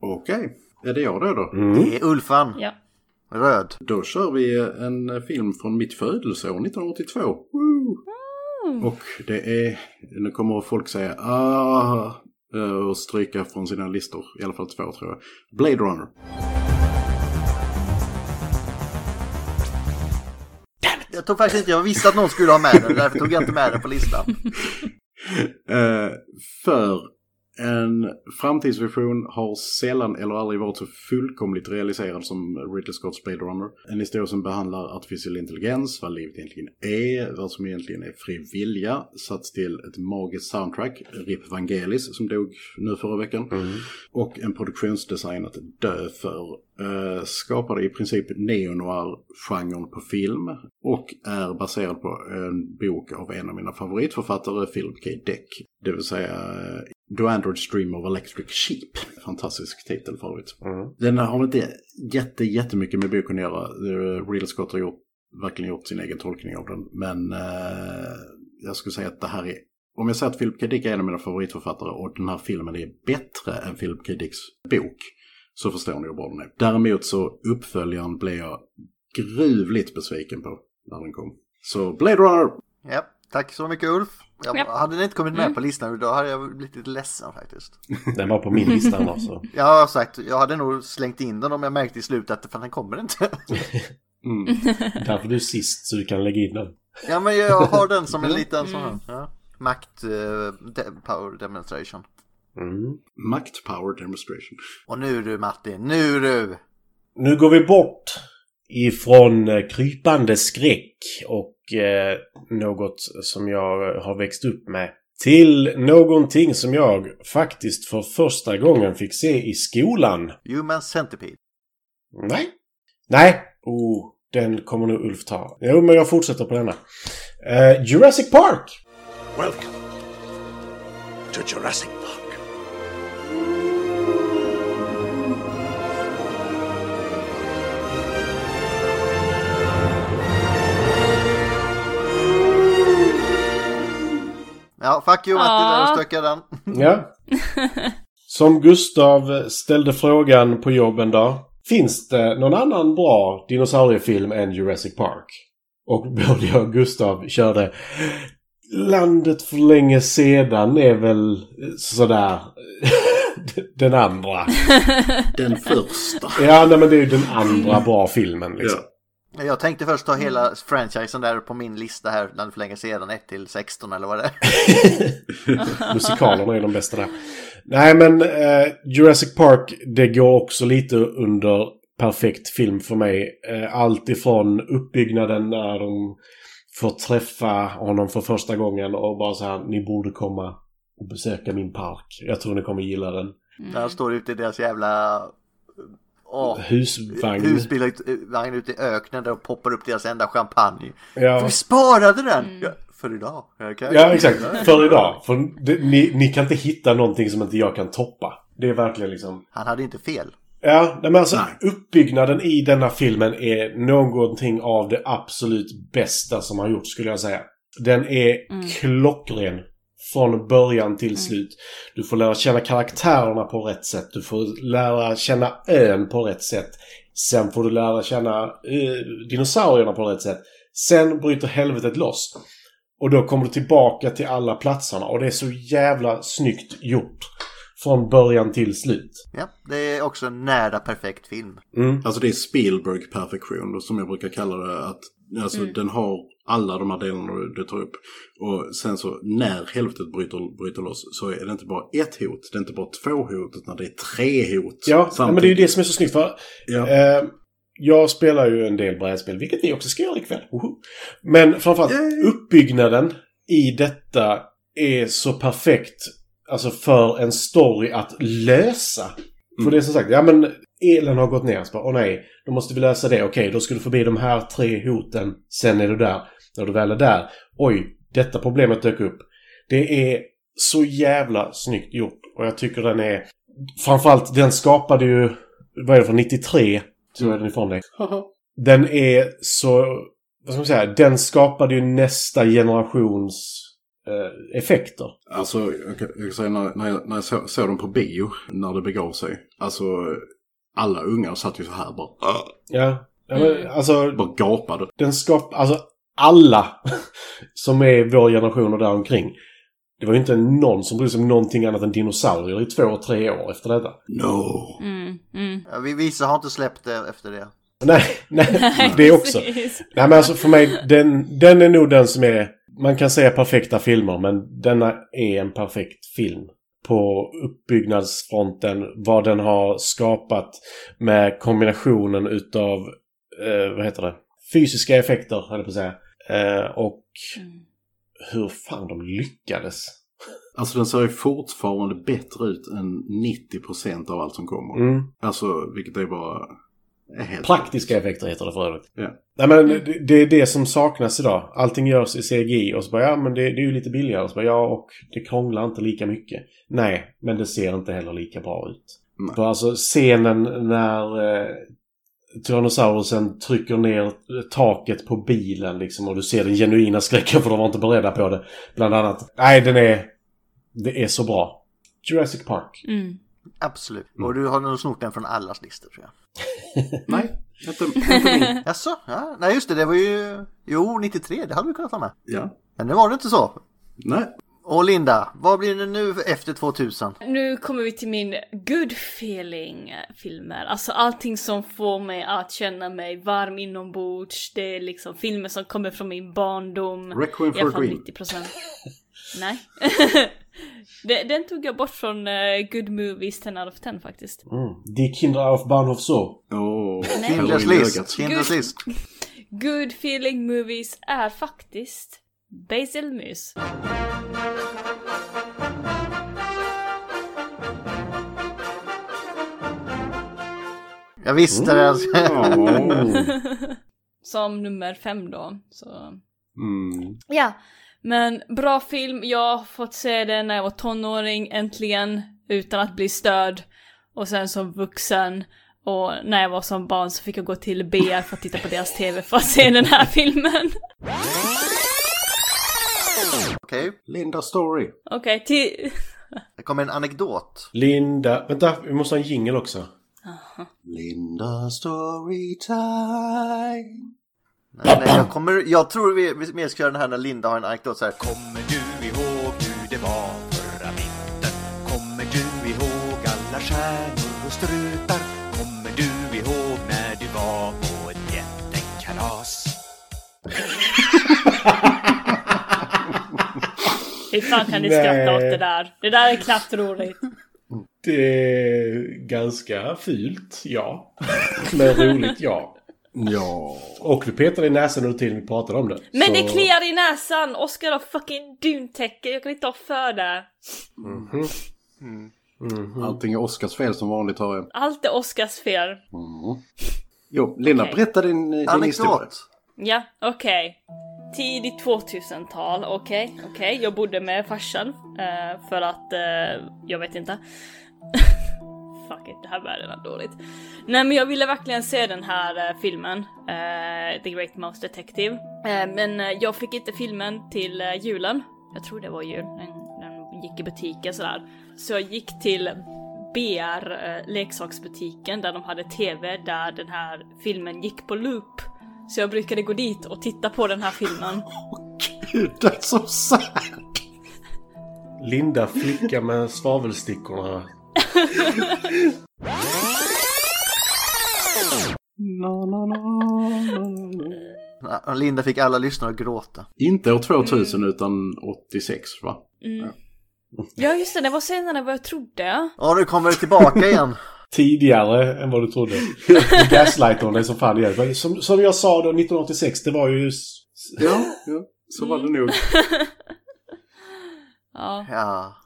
Okej, är det jag då då? Det är Ulfan. Ja. Röd. Då kör vi en film från mitt födelseår 1982. Woo! Och det är, nu kommer folk säga ah, och stryka från sina listor. I alla fall två tror jag. Blade Runner. Jag tog faktiskt inte, jag visste att någon skulle ha med den, därför tog jag inte med den på listan. Uh, för en framtidsvision har sällan eller aldrig varit så fullkomligt realiserad som Ridley Scotts Blade Runner. En historia som behandlar artificiell intelligens, vad livet egentligen är, vad som egentligen är fri vilja, satts till ett magiskt soundtrack, Rip Vangelis som dog nu förra veckan, och en produktionsdesign att dö för. Eh, skapade i princip neo-noir-genren på film och är baserad på en bok av en av mina favoritförfattare, Philip K. Dick. Det vill säga eh, Do Androids Dream of Electric Sheep. Fantastisk titel för övrigt. Den har inte jätte, jättemycket med boken att göra. Ridley Scott har gjort, verkligen gjort sin egen tolkning av den. Men eh, jag skulle säga att det här är... Om jag säger att Philip K. Dick är en av mina favoritförfattare och den här filmen är bättre än Philip K. Dicks bok så förstår ni hur bra den är. Däremot så uppföljaren blev jag gruvligt besviken på när den kom. Så Blade Runner! Ja, tack så mycket Ulf. Jag, Japp. Hade den inte kommit med Mm. på listan då hade jag blivit lite ledsen faktiskt. Den var på min lista annars. så. Jag har sagt, jag hade nog slängt in den om jag märkte i slutet att fan, den kommer inte. Därför du är sist så du kan lägga in den. ja men jag har den som en liten sån här. Ja. Makt eh, de- power demonstration. Makt Power Demonstration. Och nu du Martin, nu du! Nu går vi bort ifrån eh, krypande skräck och eh, något som jag har växt upp med till någonting som jag faktiskt för första gången fick se i skolan. Human Centipede. Nej. Nej. Oh, den kommer nog Ulf ta. Jo, men jag fortsätter på denna. Eh, Jurassic Park! Welcome to Jurassic Ja, fuck you Martin, Ja. där stökade den. Ja. Som Gustav ställde frågan på jobb en dag. Finns det någon annan bra dinosauriefilm än Jurassic Park? Och både jag och Gustav körde Landet för länge sedan är väl sådär den andra. Den första. Ja, nej, men det är ju den andra bra filmen liksom. Jag tänkte först ta hela franchisen där på min lista här, den för länge sedan, 1 till 16 eller vad det är. Musikalerna är de bästa där. Nej men eh, Jurassic Park det går också lite under perfekt film för mig. Eh, allt ifrån uppbyggnaden när de får träffa honom för första gången och bara så här, ni borde komma och besöka min park. Jag tror ni kommer gilla den. När han står ute i deras jävla... Åh, Husvagn. husvagn ute i öknen där och poppar upp deras enda champagne. Ja. För vi sparade den! Ja, för idag. Ja, exakt. För idag. För det, ni, ni kan inte hitta någonting som inte jag kan toppa. Det är verkligen liksom... Han hade inte fel. Ja, nej, men alltså uppbyggnaden i denna filmen är någonting av det absolut bästa som har gjorts skulle jag säga. Den är klockren. Från början till slut. Du får lära känna karaktärerna på rätt sätt. Du får lära känna ön på rätt sätt. Sen får du lära känna eh, dinosaurierna på rätt sätt. Sen bryter helvetet loss. Och då kommer du tillbaka till alla platserna och det är så jävla snyggt gjort. Från början till slut. Ja, det är också en nära perfekt film. Alltså det är Spielberg perfektion då, som jag brukar kalla det. Att, alltså Mm. den har alla de här delarna du, du tar upp. Och sen så när helvetet bryter, bryter loss så är det inte bara ett hot. Det är inte bara två hot utan det är tre hot. Ja, nej, men det är ju samtidigt. det som är så snyggt. För, eh, jag spelar ju en del brädspel, vilket vi också ska göra ikväll. Woho! Men framförallt uppbyggnaden i detta är så perfekt alltså för en story att lösa. För det är som sagt, ja men elen har gått ner. Så bara, Åh nej, då måste vi lösa det. Okej, då ska du förbi de här tre hoten. Sen är du där. När du väl är där, oj, detta problemet dök upp. Det är så jävla snyggt gjort. Och jag tycker den är... Framförallt, den skapade ju... Vad är det för 93? Så är den ifrån dig. Den är så... Vad ska man säga? Den skapade ju nästa generations eh, effekter. Alltså, jag kan, jag kan säga när, när jag, när jag såg, såg dem på bio, när det begav sig. Alltså, alla ungar satt ju så här bara. Ja. ja men, alltså, bara gapade. Den skap... Alltså, alla som är vår generation och däromkring. Det var ju inte någon som brydde sig om någonting annat än dinosaurier i två, tre år efter detta. No. Mm, mm. Ja, vi vissa har inte släppt det efter det. Nej, nej, det också. precis. Nej, men alltså för mig, den, den är nog den som är... Man kan säga perfekta filmer, men denna är en perfekt film. På uppbyggnadsfronten, vad den har skapat med kombinationen utav, eh, vad heter det, fysiska effekter, höll jag på att säga. Eh, och hur fan de lyckades. Alltså den ser ju fortfarande bättre ut än 90% av allt som kommer. Mm. Alltså, vilket är bara Helt Praktiska effekter heter det för övrigt. Ja. Nej men det, det är det som saknas idag. Allting görs i CGI och så bara ja men det, det är ju lite billigare. Och så bara, ja och det krånglar inte lika mycket. Nej, men det ser inte heller lika bra ut. Nej. För alltså scenen när eh, Tyrannosaurusen trycker ner taket på bilen liksom och du ser den genuina skräcken för de var inte beredda på det. Bland annat. Nej, den är... Det är så bra. Jurassic Park. Mm. Absolut. Och du har nog snott den från allas listor tror jag. Nej, inte, inte min. Jaså? Ja. Nej just det, det var ju... Jo, 93, det hade vi kunnat ta med. Ja. Men nu var det inte så. Nej. Och Linda, vad blir det nu efter 2000? Nu kommer vi till min good feeling filmer. Alltså allting som får mig att känna mig varm inombords. Det är liksom filmer som kommer från min barndom. Requiem for a Dream. 90%. Nej. den tog jag bort från uh, Good Movies 10 out of 10 faktiskt. Mm. Die Kinder auf Bahnhof. Åh, Nej. Kinders list. Kinders list. Good feeling movies är faktiskt Basilmus. Jag visste det. Mm. Som nummer fem då. Så. Mm. Ja, men bra film. Jag har fått se den när jag var tonåring äntligen utan att bli störd. Och sen som vuxen och när jag var som barn så fick jag gå till BR för att titta på deras TV för att se den här filmen. Okej, Linda Story. Okej, till... det kommer en anekdot. Linda... Vänta, vi måste ha en jingle också. Linda Story Time. Nej, nej, jag, kommer, jag tror vi, vi mer ska göra den här när Linda har en anekdot så här. Kommer du ihåg hur det var förra vintern? Kommer du ihåg alla stjärnor och strutar? Kommer du ihåg när du var på ett jättekalas? Hur fan kan ni skratta åt det där? Det där är knappt roligt. Det är ganska fult, ja. Men roligt, ja. Ja. Och du petade i näsan under tiden vi pratade om det. Men Så- det kliar i näsan! Oskar har fucking duntäcke, jag kan inte ha för det. Allting är Oscars fel som vanligt har jag. Allt är Oskars fel. Mm. Jo, Linda, Okej. berätta din, din historia. Ja, okej. Tidigt 2000-tal, okej, okej. Jag bodde med farsan eh, för att, eh, jag vet inte. Fuck it, det här världen är dåligt. Nej men jag ville verkligen se den här eh, filmen, eh, The Great Mouse Detective. Eh, men eh, jag fick inte filmen till julen. Jag tror det var jul, den, den gick i butiken sådär. Så jag gick till BR, leksaksbutiken, där de hade TV där den här filmen gick på loop. Så jag brukade gå dit och titta på den här filmen. Gud, det är så sad. Linda flicka med svavelstickorna. Na, na, na, na, na. Ja, Linda fick alla lyssnare att gråta. Inte år 2000 utan 86 va? Mm. Ja just det, det var senare än vad jag trodde. Ja, nu kommer det tillbaka igen. Tidigare än vad du trodde. Gaslight on dig som fan igen. Som, som jag sa då 1986, det var ju... Ja, ja. så var det nog. Ja, Ja.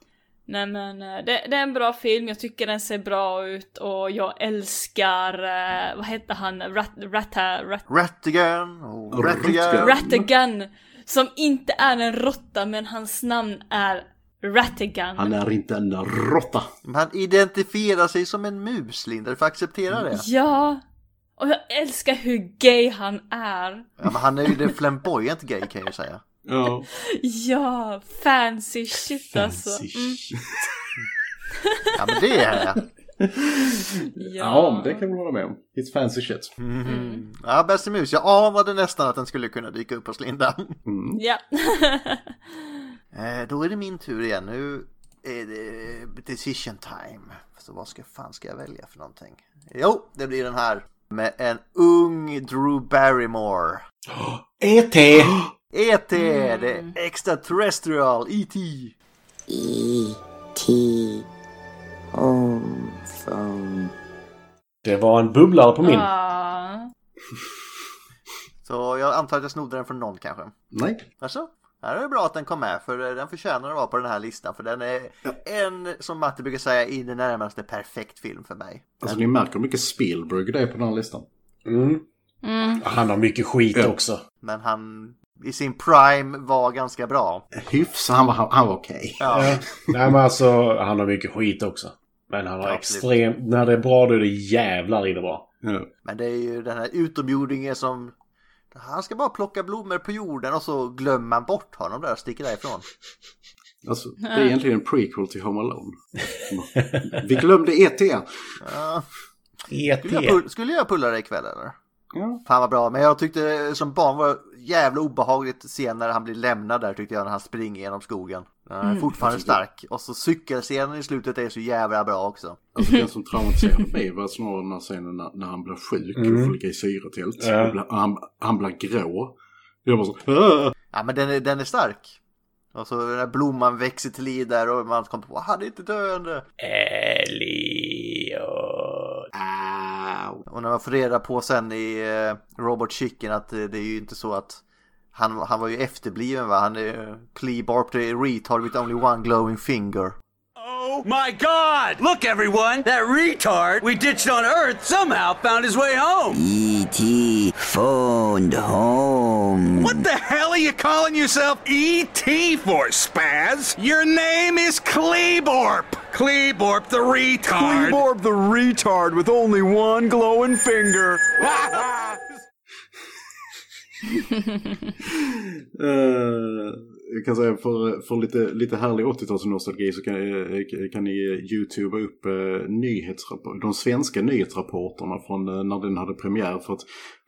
nej men eh, det, det är en bra film, jag tycker den ser bra ut och jag älskar, eh, vad heter han, Rat, Ratta, Rat, Rattigan och Rattigan. Rattigan. Rattigan. Som inte är en råtta men hans namn är Rattigan. Han är inte en råtta. Men Han identifierar sig som en mus, Linda. Du får acceptera det. Ja! Och jag älskar hur gay han är. Ja, men han är ju det flamboyant gay kan jag ju säga. Ja. Ja, fancy shit alltså. Fancy Mm. shit. Ja, men det är jag. Ja, men det kan vi hålla med om. It's fancy shit. Mm. Ja, bäste mus. Jag anade nästan att den skulle kunna dyka upp hos Linda. Mm. Ja. Eh, då är det min tur igen. Nu är det decision time. Så vad ska fan ska jag välja för någonting? Jo, det blir den här. Med en ung Drew Barrymore. E.T. E.T. Det är extraterrestrial E.T. E.T. Home phone. Det var en bubblare på min. Ah. Så jag antar att jag snodde den från någon kanske. Nej. Alltså? Ja, det är bra att den kom med för eh, den förtjänar att vara på den här listan för den är en, som Matte brukar säga, i det närmaste perfekt film för mig. Alltså ni märker hur mycket Spielberg det är på den här listan. Mm. Mm. Han har mycket skit Ja. också. Men han i sin prime var ganska bra. Hyfs, han var, han var okej. Ja. Ja. Nej men alltså, han har mycket skit också. Men han har Ja, extremt... När det är bra då är det jävlar i det bra. Men det är ju den här utomjordingen som han ska bara plocka blommor på jorden och så glömmer man bort honom där och sticker därifrån. Alltså, det är egentligen en prequel till Home Alone. Vi glömde E.T. Ja. E Skulle jag, skulle jag pulla dig ikväll eller? Ja. Fan vad bra, men jag tyckte som barn var jävla obehagligt sen när han blir lämnad där tyckte jag när han springer genom skogen. Mm. fortfarande stark. Och så cykelscenen i slutet är så jävla bra också. Alltså den som traumatiserade mig var snarare den här scenen när, när han blir sjuk Mm. och får ligga i syretält. Ja. Han, han blir grå. Jag bara så... "Åh!" Ja men den är, den är stark. Och så den där blomman växer till liv där och man kommer på han är inte döende. Elliot. Och när man får reda på sen i eh, Robot Chicken att eh, det är ju inte så att han, han var ju efterbliven va? Han är Clebarp, the retard with only one glowing finger. Oh my god! Look, everyone! That retard we ditched on Earth somehow found his way home! E.T. phoned home. What the hell are you calling yourself E.T. for, Spaz? Your name is Kleeborp! Kleeborp the retard! Kleeborb the retard with only one glowing finger. Eh, jag kan säga för, för lite, lite härlig 80-talsnostalgi så kan, eh, kan ni youtuba upp uh, nyhetsrapport, de svenska nyhetsrapporterna från eh, när den hade premiär för att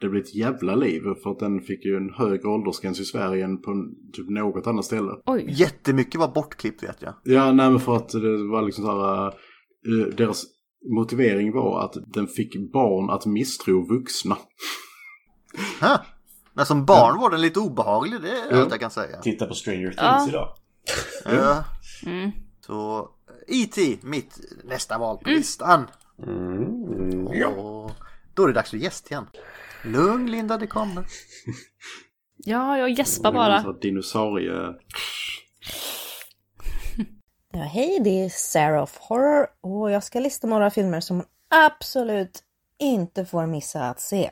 det blev ett jävla liv för att den fick ju en högre åldersgräns i Sverige än på typ något annat ställe. Oj. Jättemycket var bortklippt vet jag. Ja, nej men för att det var liksom så här, deras motivering var att den fick barn att misstro vuxna. Ha? Men som barn var den lite obehaglig, det är Ja. allt jag kan säga. Titta på Stranger Things Ja. idag. Ja. Mm. Så E.T. mitt nästa val på listan. Mm. Och då är det dags för gäst igen. Lugn Linda, det kommer. Ja, jag gäspar bara. Dinosaurie... Ja, hej, det är Sarah of Horror och jag ska lista några filmer som man absolut inte får missa att se.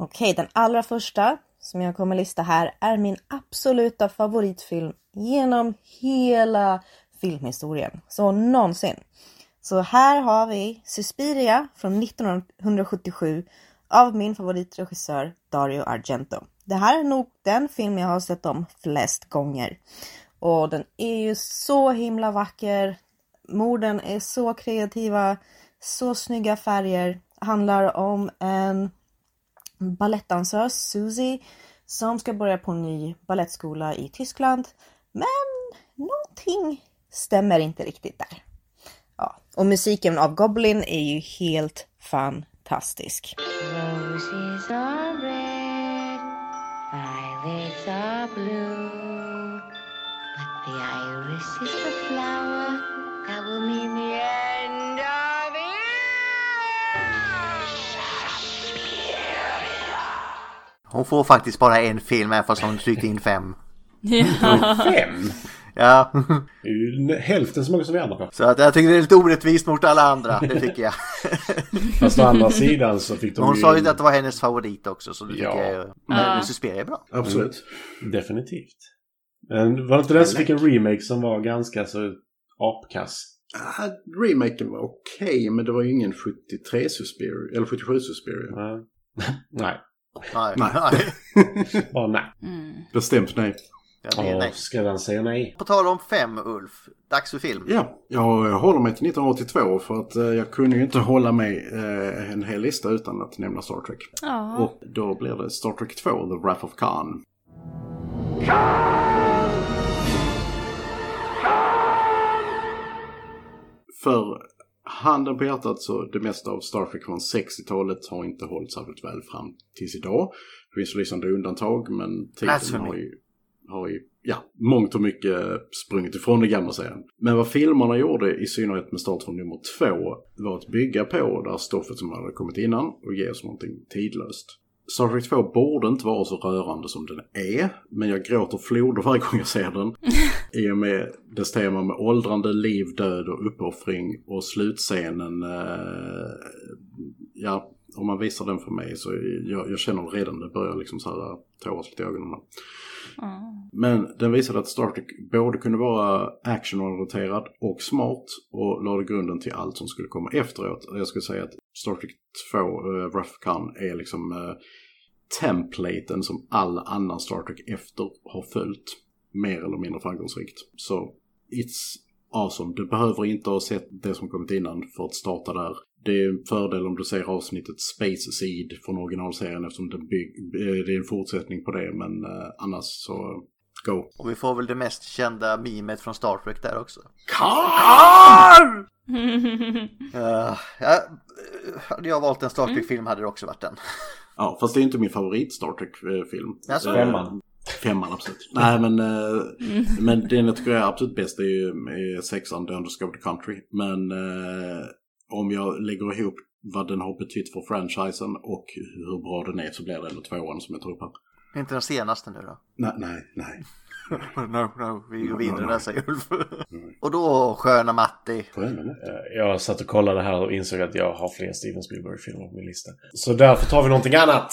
Okej, den allra första som jag kommer lista här är min absoluta favoritfilm genom hela filmhistorien. Så någonsin. Så här har vi Suspiria från 1977 av min favoritregissör Dario Argento. Det här är nog den film jag har sett om flest gånger. Och den är ju så himla vacker. Morden är så kreativa, så snygga färger. Handlar om en balettdansös, Susie, som ska börja på en ny ballettskola i Tyskland. Men någonting stämmer inte riktigt där. Ja, och musiken av Goblin är ju helt fantastisk. Roses are red, violets are blue. But the iris is the flower that will mean the end Hon får faktiskt bara en film även fast hon tryckte in fem. Ja. Fem? Ja. Det är ju hälften så många som vi andra får. Så att jag tycker det är lite orättvist mot alla andra, det tycker jag. Fast å andra sidan så fick de hon ju sa ju att det var hennes favorit också, så det tycker Ja. jag ju. Men Ja. Suspiria är bra. Absolut. Mm, definitivt. Men var det inte den som fick en remake som var ganska så apkass? Ah, remaken var okej, men det var ju ingen 73 Suspiria, eller 77 Suspiria. Nej. Nej. Nej. nej. Bara nej. Mm. Bestämt nej. Ja, det är nej. skräddaren säger nej. På tal om fem, Ulf. Dags för film. Ja, jag, håller mig till 1982 för att eh, jag kunde ju inte hålla mig eh, en hel lista utan att nämna Star Trek. Ja. Och då blir det Star Trek 2, The Wrath of Khan. För handen på hjärtat så det mesta av Star Trek från 60-talet har inte hållit särskilt väl fram tills idag. Det finns lysande undantag men tiden Blasphemy. har ju, har ju ja, mångt och mycket sprungit ifrån det gamla serien. Men vad filmerna gjorde, i synnerhet med start från nummer två, var att bygga på det här stoffet som hade kommit innan och ge oss någonting tidlöst. Star Trek 2 borde inte vara så rörande som den är, men jag gråter floder varje gång jag ser den. I och med dess tema med åldrande, liv, död och uppoffring och slutscenen. Eh, ja, om man visar den för mig så jag, jag känner redan det börjar liksom så här tåras lite i ögonen. Men den visade att Star Trek både kunde vara actionorienterad och smart och lade grunden till allt som skulle komma efteråt. Jag skulle säga att Star Trek 2, uh, Wrath Khan, är liksom uh, templaten som all annan Star Trek efter har följt. Mer eller mindre framgångsrikt. Så it's awesome. Du behöver inte ha sett det som kommit innan för att starta där. Det är en fördel om du ser avsnittet Space Seed från originalserien eftersom det, bygg, eh, det är en fortsättning på det. Men uh, annars så go. Och vi får väl det mest kända mimet från Star Trek där också. Karl! Uh, ja, hade jag valt en Star Trek-film hade det också varit den. Ja, fast det är inte min favorit Star Trek-film. Alltså, Femman. Femman, absolut. Nej, men, eh, men den jag tycker är absolut bäst är ju är sexan, The Undiscovered Country. Men eh, om jag lägger ihop vad den har betytt för franchisen och hur bra den är så blir det ändå tvåan som jag tror på. Inte den senaste nu då? Nej, nej, nej. no, no, vi går vidare där säger Ulf. Och då sköna Matti. Eh, Jag satt och kollade här och insåg att jag har fler Steven Spielberg-filmer på min lista. Så därför tar vi någonting annat.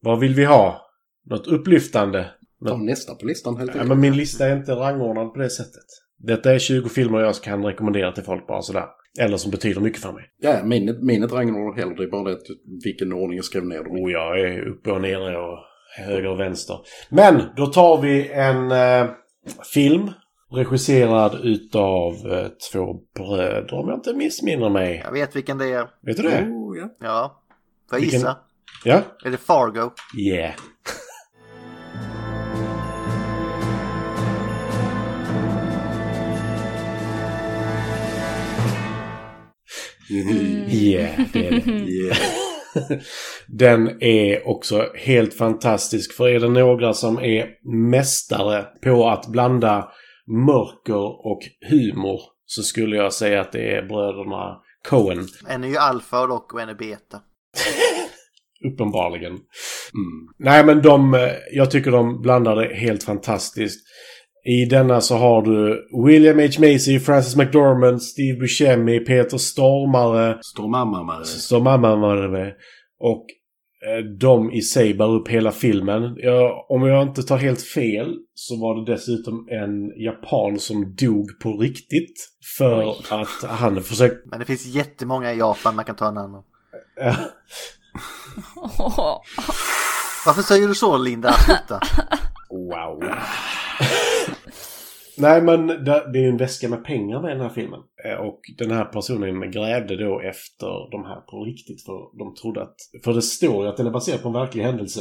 Vad vill vi ha? Något upplyftande? Ta nästa på listan helt Ja, enkelt. men min lista är inte rangordnad på det sättet. Detta är 20 filmer jag kan rekommendera till folk bara sådär. Eller som betyder mycket för mig. Ja, min, min är inte rangordnad heller. Det är bara det att vilken ordning jag skrev ner dem i. Och jag är uppe och nere och höger och vänster. Men då tar vi en eh, film. Regisserad utav eh, två bröder om jag inte missminner mig. Jag vet vilken det är. Vet du det? Oh, ja. Ja. Får jag gissa? Ja? Är det Fargo? Yeah. Yeah, det är det. Yeah. Den är också helt fantastisk. För är det några som är mästare på att blanda mörker och humor så skulle jag säga att det är bröderna Coen. En är ju alfa dock och en är beta. Uppenbarligen. Nej men de, eh, jag tycker de blandar det helt fantastiskt. I denna så har du William H. Macy, Francis McDormand, Steve Buscemi, Peter Stormare. Stormare. Stormare. Och eh, de i sig bär upp hela filmen. Jag, om jag inte tar helt fel så var det dessutom en japan som dog på riktigt. För Oj. att han försökte... Men det finns jättemånga i Japan man kan ta en annan. Ja. Varför säger du så Linda? Sluta. Wow. Nej men det är ju en väska med pengar med i den här filmen. Eh, Och den här personen grävde då efter de här på riktigt. För de trodde att... För det står ju att den är baserad på en verklig händelse.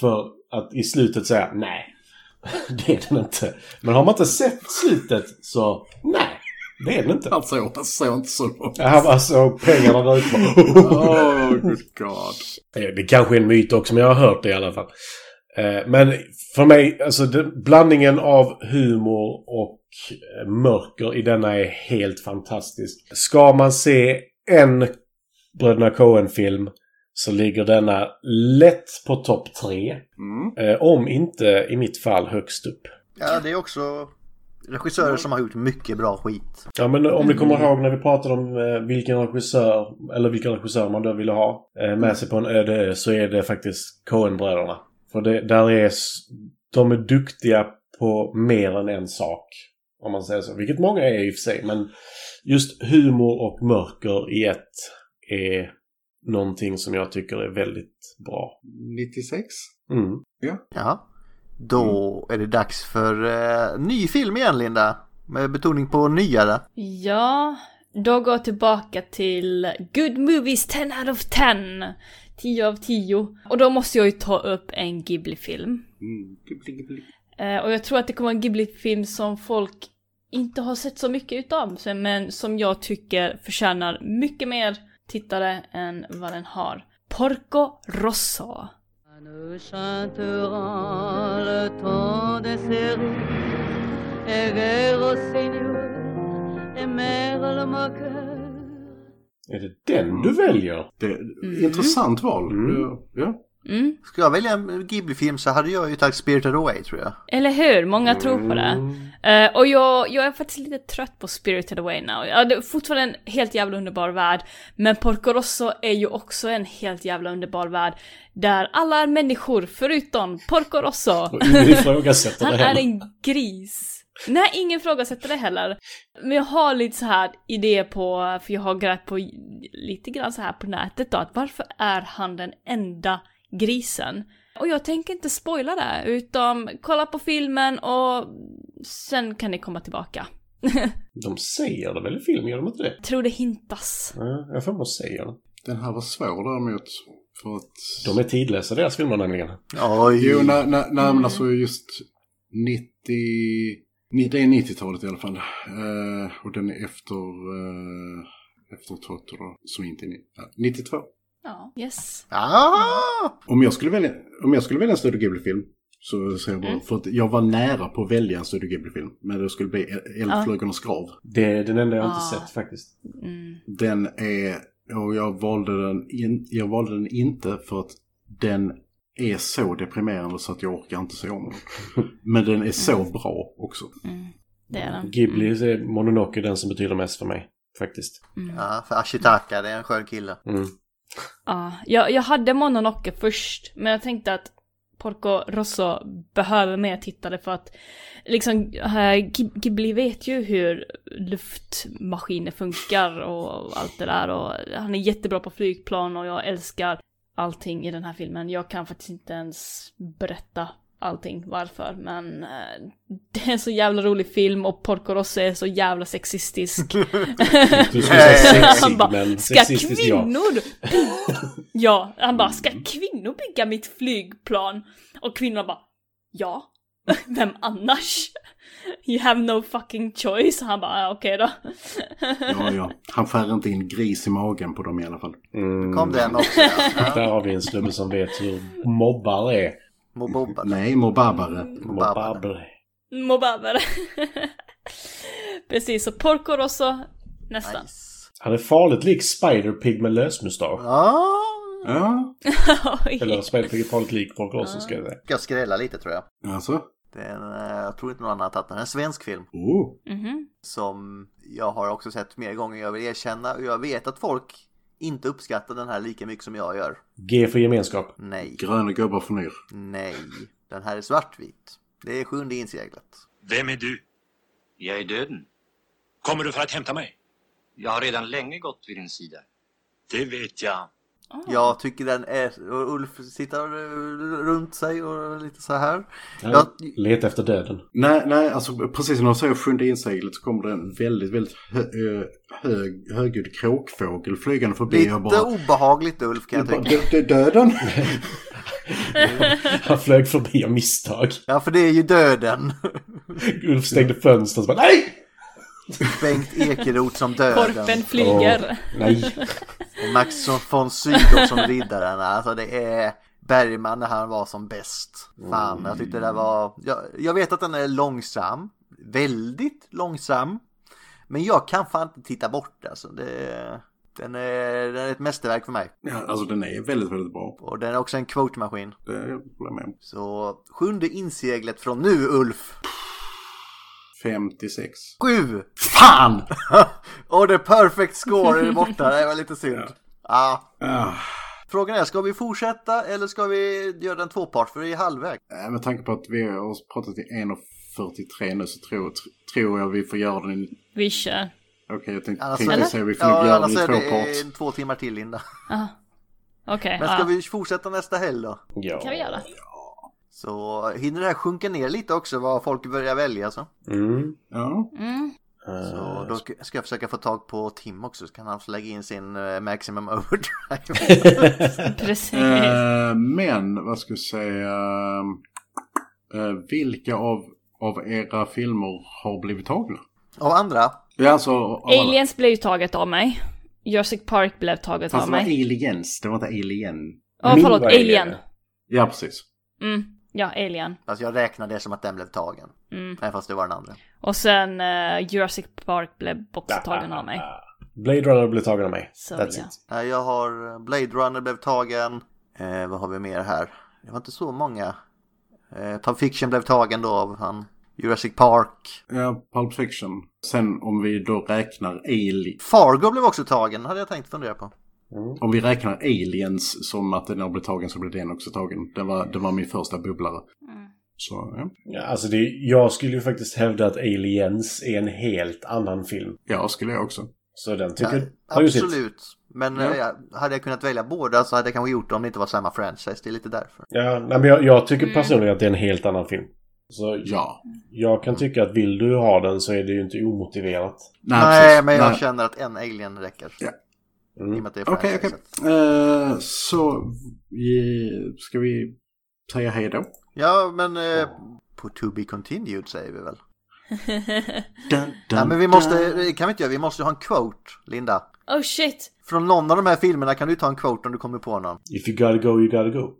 För att i slutet säga nej. Det är den inte. Men har man inte sett slutet så nej. Det är den inte. Såg, han såg inte så långt. Han bara såg pengarna där ute. Oh, good God. Det kanske är en myt också, men jag har hört det i alla fall. Eh, Men för mig, alltså blandningen av humor och eh, mörker i denna är helt fantastisk. Ska man se en Bröderna Coen-film så ligger denna lätt på topp tre. Eh, Om inte i mitt fall högst upp. Ja, det är också regissörer som har gjort mycket bra skit. Ja men om ni kommer ihåg när vi pratade om vilken regissör, eller vilken regissör man då ville ha med sig på en öde ö så är det faktiskt Coen-bröderna. För det, där är, de är duktiga på mer än en sak. Om man säger så. Vilket många är i och för sig. Men just humor och mörker i ett är någonting som jag tycker är väldigt bra. 96? Mm. Ja. Ja. Då är det dags för eh, ny film igen Linda. Med betoning på nyare. Ja, då går jag tillbaka till Good Movies 10 out of 10. 10 av 10. Och då måste jag ju ta upp en Ghibli-film. Mm. Ghibli, ghibli. Eh, och jag tror att det kommer vara en Ghibli-film som folk inte har sett så mycket utav, men som jag tycker förtjänar mycket mer tittare än vad den har. Porco Rosso. nous chanterons le temps des séries, et au Seigneur, et mère le moqueur. Är det den du väljer? Det, Intressant val. Mm. Ja, ja, Mm. Ska jag välja en Ghibli-film så hade jag ju tagit Spirited Away tror jag. Eller hur? Många tror på det. Eh, och jag, jag är faktiskt lite trött på Spirited Away now. Ja, det är fortfarande en helt jävla underbar värld. Men Porco Rosso är ju också en helt jävla underbar värld. Där alla är människor förutom Porco Rosso. Han är en gris. Nej, ingen ifrågasätter det heller. Men jag har lite så här idé på, för jag har grävt på lite grann så här på nätet då, att varför är han den enda grisen? Och jag tänker inte spoila det, utan kolla på filmen och sen kan ni komma tillbaka. De säger det väl i film, gör de inte det? Tror det hintas. Ja, jag får att säga det. Den här var svår däremot. För att... De är tidlösa, deras filmer nämligen. Oj. Jo, nej, nej, nej men alltså just 90... Det är 90-talet i alla fall. Eh, och den är efter... Uh, efter Totoro. Som inte är... ni- ja, 92. Ja, yes. Ah! Om jag skulle välja, om jag skulle välja en Studio Ghibli-film så säger jag bara, Mm. för att jag var nära på att välja en Studio Ghibli-film. Men det skulle bli Eldflugornas grav. Det är den enda jag inte Ah. sett faktiskt. Mm. Den är, och jag valde den, in, jag valde den inte för att den är så deprimerande så att jag orkar inte se om den. Men den är så bra också. Det är den. Ghibli är Mononoke den som betyder mest för mig. Faktiskt. Ja, för Ashitaka, det är en skön kille. Mm. Ja, jag, jag hade Mononoke först, men jag tänkte att Porco Rosso behöver mer tittare för att liksom eh, Ghib- Ghibli vet ju hur luftmaskiner funkar och allt det där och han är jättebra på flygplan och jag älskar allting i den här filmen. Jag kan faktiskt inte ens berätta allting varför, men eh, det är en så jävla rolig film och Porco Rosso är så jävla sexistisk. Du skulle säga sexig, Han bara, men ska sexistisk, ja." kvinnor Ja, han bara, ska kvinnor bygga mitt flygplan? Och kvinnorna bara, ja. Vem annars? You have no fucking choice. Han bara, ja, okej då. Ja, ja. Han skär inte in gris i magen på dem i alla fall. Mm. Kom den också. Ja. Där har vi en snubbe som vet hur mobbar är. Mobobba. Nej, mobabare. Mobbar. Mobabare. Precis, så Porco Rosso, nästan. Han är farligt lik Spider-Pig med lösmustasch. Ja. Ja. Eller Spider-Pig är farligt lik folk också ska jag säga. Jag skrälla lite tror jag. Alltså? Det är en, eh, jag tror inte någon annan har tagit den. En svensk film. Oh. Mhm. Som jag har också sett mer gånger jag vill erkänna. Och jag vet att folk inte uppskattar den här lika mycket som jag gör. G för gemenskap. Nej. Gröna gubbar för nyr. Nej. Den här är svartvit. Det är sjunde inseglet. Vem är du? Jag är döden. Kommer du för att hämta mig? Jag har redan länge gått vid din sida. Det vet jag. Jag tycker den är... och Ulf sitter runt sig och lite så här. Ja, Jag, Leta efter döden. Nej, nej, alltså precis när de säger sjunde inseglet så kommer det en väldigt, väldigt hö, eh, hög, högljudd kråkfågel flygande förbi. lite bara, obehagligt Ulf kan jag tycka. "Det- det är döden. Han flög förbi av misstag. Ja, för det är ju döden. Ulf stängde fönstret och bara nej! Bengt Ekeroth som döden. Korpen flyger. Åh, nej. Och Max von Sydow som riddaren. Alltså det är Bergman när han var som bäst. Fan, jag tyckte det var... Jag, jag vet att den är långsam. Väldigt långsam. Men jag kan fan inte titta bort alltså. Det, den, är, den är ett mästerverk för mig. Ja, alltså den är väldigt, väldigt bra. Och den är också en quote-maskin. Det håller jag med om. Så sjunde inseglet från nu Ulf. 56. Sju! Fan! Och the perfect score är borta. Det var lite synd. Ah. Ah. Frågan är, ska vi fortsätta eller ska vi göra den tvåpart? För vi är halvväg. Äh, Med tanke på att vi har pratat i 1.43 nu så tror, tr- tror jag vi får göra den i... Vi kör. Okej, jag tänkte, Annars tänkte är- säga vi får ja, göra annars den i är två det part. två timmar till Linda. Aha. Okej, Men ska ja. vi fortsätta nästa helg då? Ja. kan vi göra. Så hinner det här sjunka ner lite också vad folk börjar välja så. Mm. Ja. Mm. Så då ska jag försöka få tag på Tim också så kan han få lägga in sin eh, Maximum Overdrive. Precis. Eh, men, vad ska jag säga? Eh, vilka av, av era filmer har blivit tagna? Av andra? Ja, alltså, av alla. Aliens blev ju taget av mig. Jurassic Park blev taget Fast av det var mig. aliens, det var inte alien. Ja, förlåt, Mindre Alien. Ja, precis. Mm, ja, Alien. Fast jag räknar det som att den blev tagen. Mm. Nej, fast det var den andra. Och sen eh, Jurassic Park blev också tagen av mig. Blade Runner blev tagen av mig. Så, That's ja. it. Nej, Jag har Blade Runner blev tagen. Eh, vad har vi mer här? Det var inte så många. Eh, Pulp Fiction blev tagen då av han Jurassic Park. Ja, Pulp Fiction. Sen om vi då räknar Alien. Fargo blev också tagen, hade jag tänkt fundera på. Om vi räknar Aliens som att den har blivit tagen så blir den också tagen. Det var, det var min första bubblare. Så, ja. Ja, alltså det, jag skulle ju faktiskt hävda att Aliens är en helt annan film. Ja, skulle jag också. Så den tycker Ja, absolut. Men Ja. eh, jag- hade jag kunnat välja båda så hade jag kanske gjort det om det inte var samma franchise. Det är lite därför. Ja, nej, men jag, jag tycker personligen att det är en helt annan film. Så ja. jag kan tycka att vill du ha den så är det ju inte omotiverat. Nej, men jag känner att en alien räcker. Ja. I och med att det är Okej, okej. Eh, så vi, ska vi säga hej då? Ja, men eh, på to be continued säger vi väl. Dun, Ja, men vi måste, det kan vi inte göra, vi måste ha en quote, Linda. oh shit! Från någon av de här filmerna kan du ta en quote om du kommer på någon. If you gotta go, you gotta go.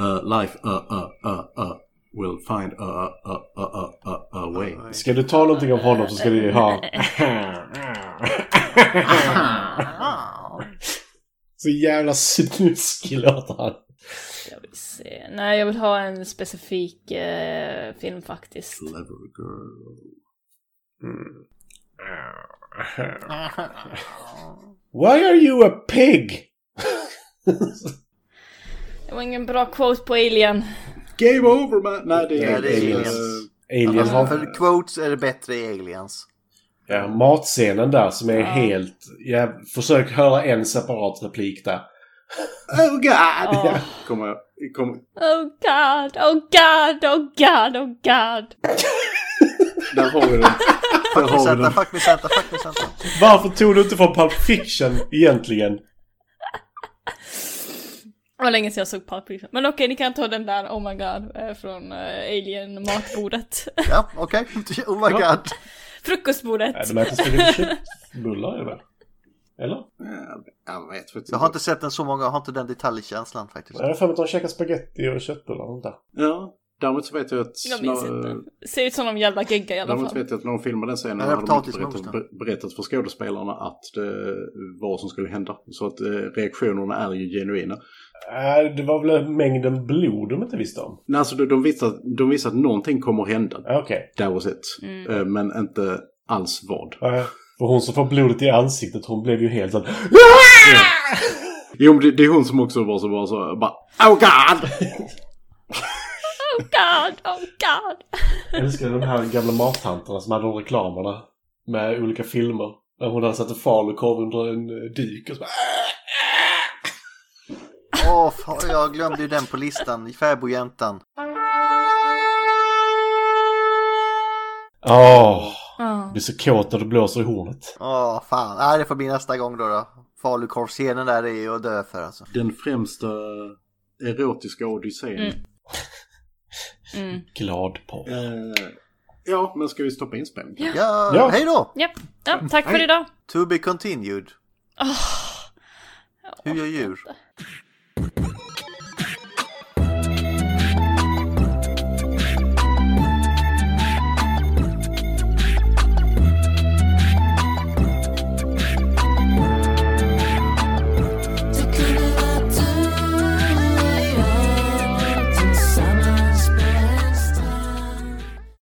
Uh, life, uh, uh, uh, uh, will find a, a, a, a, a, a way. Ska du ta någonting av honom så ska du ha... så jävla snuskig låter han. Jag vill se. Nej, jag vill ha en specifik eh, film faktiskt. Clever girl. Why are you a pig? Det var ingen bra quote på Alien. Game over man! Nej, det är, Ja, det är aliens. aliens. Alien Alltså, för quotes är det bättre i aliens. Ja, matscenen där som är Ja. helt... Ja, försök höra en separat replik där. Oh god! Ja. Kommer jag... Kommer, Oh god, oh god, oh god, oh god. där har vi den. Där har vi den. fuck me Santa, fuck me Santa. Varför tog du inte från Pulp Fiction egentligen? Det var länge sedan jag såg Pulp Fiction. Men okej, ni kan ta den där Oh my god eh, från eh, Alien matbordet. Ja, okej. Oh my god. Frukostbordet. Nej, de äter spagetti köttbullar eller? Eller? Ja, Jag vet faktiskt Jag har inte sett den så många, jag har inte den detaljkänslan faktiskt. Jag har för mig att de käkar spagetti och köttbullar och där. Ja, däremot så vet jag att... Jag minns inte. Ser ut som någon jävla gegga i alla Däremot fall. vet jag att när de filmade den scenen hade de inte berättat, berättat för skådespelarna att det vad som skulle hända. Så att eh, reaktionerna är ju genuina. Äh, det var väl mängden blod de inte visste om? Nej, alltså de, de, visste att, de visste att någonting kommer att hända. Okej. That was it. Mm. Eh, men inte alls vad. Okay. För hon som får blodet i ansiktet, hon blev ju helt så... Jo, men det, det är hon som också var så bara så bara Oh God! Oh god, oh god. Jag älskar de här gamla mattanterna som hade de reklamerna. Med olika filmer. Där hon hade satt en falukorv under en dyk och så bara... Åh, fan, jag glömde ju den på listan. i Fäbodjäntan. Åh! Ja. Blir så kåt när du blåser i hornet. Åh, fan. Nej, det får bli nästa gång då. då. Falukorvscenen där är ju att dö för alltså. Den främsta erotiska odyssén. Mm. Mm. Glad på. Eh, ja, men ska vi stoppa inspelningen? Ja. Ja, Ja. hej då! Japp. Ja, tack för idag. To be continued. Hur gör djur? inte.